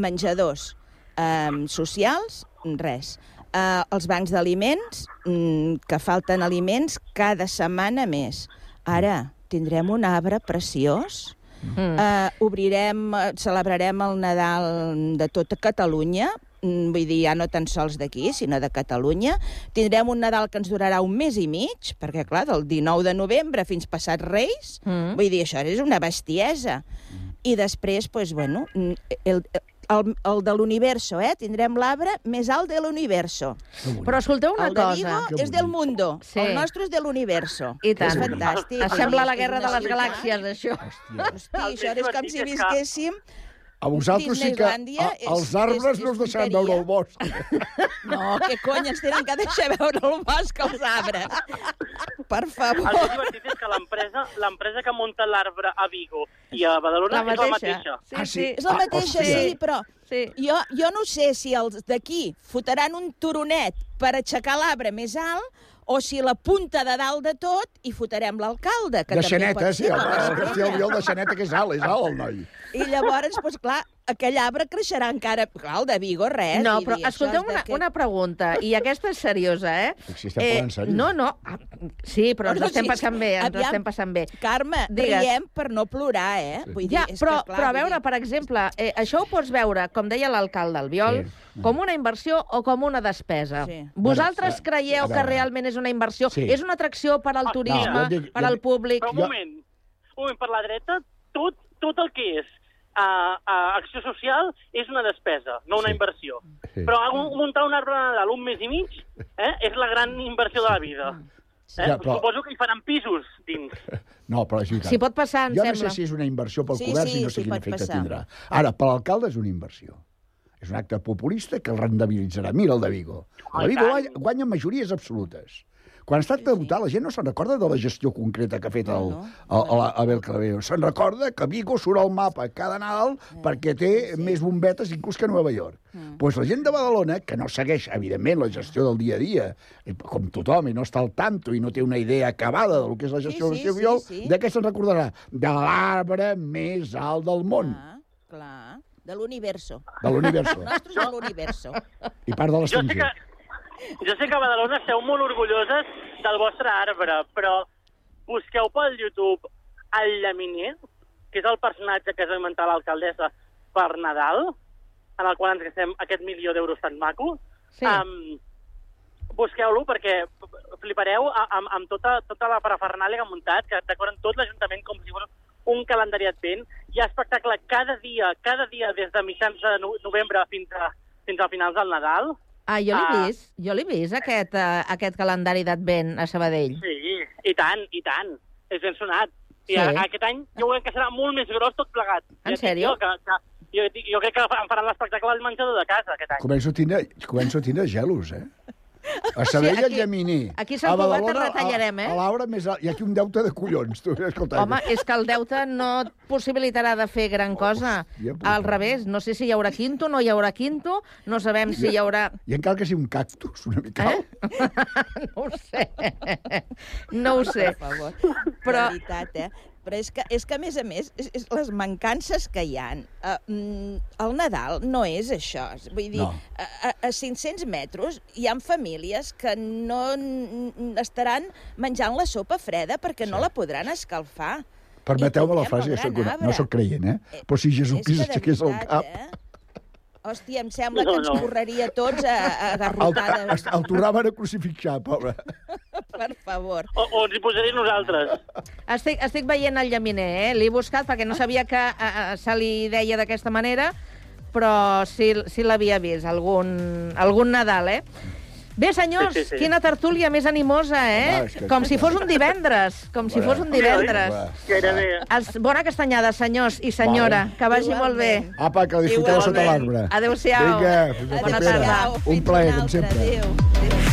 Menjadors eh, socials, res. Eh, els bancs d'aliments, mm, que falten aliments cada setmana més. Ara tindrem un arbre preciós, Mm. Eh, obrirem, eh, celebrarem el Nadal de tota Catalunya, vull dir, ja no tan sols d'aquí, sinó de Catalunya. Tindrem un Nadal que ens durarà un mes i mig, perquè, clar, del 19 de novembre fins passat Reis, Mm. vull dir, això és una bestiesa. I després, pues, bueno, mm, el, el, el de l'universo, eh? Tindrem l'arbre més alt de l'universo. Però escolteu una el de cosa. Vigo és del mundo, Sí. el nostre és de l'universo. I tant. És fantàstic. Sembla la guerra de les ciutat. galàxies, això. Hosti, això és com si visquéssim A vosaltres sí que a, és- els arbres és- no us és deixaran veure el bosc. (laughs) No, què cony, ens tenen que deixar veure el bosc als arbres. Per favor. El més divertit és que l'empresa l'empresa que munta l'arbre a Vigo i a Badalona La és la mateixa. Sí, Ah, sí. sí? És la Ah, mateixa, hòstia. sí, però Sí. jo, jo no sé si els d'aquí fotran un turonet per aixecar l'arbre més alt o si la punta de dalt de tot hi fotrem l'alcalde, que De també xaneta, pot sí, com el l'estrella. García Albiol de xaneta, que és alt, és alt el noi. I llavors, doncs, clar, aquell arbre creixerà encara... Clar, el de Vigo, res. No, però dir, escolteu una, que- una pregunta, i aquesta és seriosa, eh? Si estem parlant seriós. no, no, ah, sí, però ens Bueno, estem sí, passant bé, ens aviam. estem passant bé. Carme, Digues. riem per no plorar, eh? Vull dir, Ja, és però, que, clar, però a veure, dir- per exemple, eh, això ho pots veure, com deia l'alcalde Albiol, Sí. com una inversió o com una despesa. Sí. Vosaltres Bueno, creieu a que realment és una inversió? Sí. És una atracció per al Ah, turisme, no, dic- per al públic? Però un moment, un moment, per la dreta, tot, tot el que és uh, uh, acció social és una despesa, no una Sí. inversió. Sí. Però un- muntar un arbre de Nadal un mes i mig eh, és la gran inversió de la vida. Eh? Ja, però- Suposo que hi faran pisos dins. (laughs) No, però és veritat. Si pot passar, em jo sembla. no sé si és una inversió pel Sí, comerç sí, i no sé sí, quin efecte passar. tindrà. Ara, per l'alcalde és una inversió. És un acte populista que el rendibilitzarà. Mira el de Vigo. El de Vigo guanya, guanya majories absolutes. Quan es tracta de votar, la gent no se'n recorda de la gestió concreta que ha fet el, el, el, Abel Clavero. Se'n recorda que Vigo surt al mapa cada Nadal perquè té més bombetes inclús que Nova York. Doncs pues la gent de Badalona, que no segueix, evidentment, la gestió del dia a dia, eh, com tothom, i no està al tanto i no té una idea acabada del que és la gestió Sí, del sí, seu viol, sí, sí. de què se'n recordarà? De l'arbre més alt del món. Ah, clar, de l'universo. De l'universo. El (laughs) nostre és de l'universo. I part de Jo sé l'estranger. que, jo sé que a Badalona esteu molt orgulloses del vostre arbre, però busqueu pel YouTube el llaminer, que és el personatge que es va inventar l'alcaldessa per Nadal, en el qual ens gastem aquest milió d'euros tan maco. Sí. Um, busqueu-lo perquè flipareu amb, amb tota, tota la parafernàlia que ha muntat, que decoren tot l'Ajuntament com si fos un calendari advent. Hi ha espectacle cada dia, cada dia des de mitjans de no- novembre fins a, fins a finals del Nadal. Ah, jo l'he Ah. vist, jo l'he vist, aquest, uh, aquest calendari d'advent a Sabadell. Sí, i tant, i tant. És ben sonat. I Sí. a, aquest any jo crec que serà molt més gros tot plegat. En Ja sèrio? Jo, que, que, jo, jo crec que em faran l'espectacle al menjador de casa aquest any. Començo a tindre, començo a tindre gelos, eh? A Sabell Sí, aquí- el llaminer. aquí a Sant Cugat et retallarem, eh? A, a l'arbre més alt. Hi ha aquí un deute de collons. Tu, escolta, Home, és que el deute no et possibilitarà de fer gran cosa. puta. Al revés, no sé si hi haurà quinto, no hi haurà quinto, no sabem si hi haurà... I encara que sigui un cactus, una mica Eh? no (laughs) ho sé. No ho sé. Per favor. Però- De veritat, eh? Però és que, és que a més a més, és, és les mancances que hi ha. Uh, el Nadal no és això. Vull dir, No. a, a, a 500 metres hi ha famílies que no estaran menjant la sopa freda perquè no la podran escalfar. Permeteu-me la frase, ja soc una, no sóc creient, eh? Però si Jesucrist aixequés el cap, Eh? Hòstia, em sembla No, que ens no. correria tots a, a el, garrotades. el tornaven a crucifixar, pobre. (laughs) Per favor. O, o ens hi posaré nosaltres. Estic, estic veient el llaminer, eh? L'he buscat perquè no sabia que eh, eh, se li deia d'aquesta manera, però sí, sí l'havia vist, algun, algun Nadal, eh? Bé, senyors, Sí, sí, sí. quina tertúlia més animosa, eh? Que- Com si fos un divendres, com si fos un divendres. Gairebé. Els, bona castanyada, senyors i senyora, que vagi molt bé. Apa, que disfruteu sota l'arbre. Adéu-siau. Vinga, Bona tarda. Un plaer, com sempre. Adéu.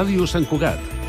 Ràdio Sant Cugat,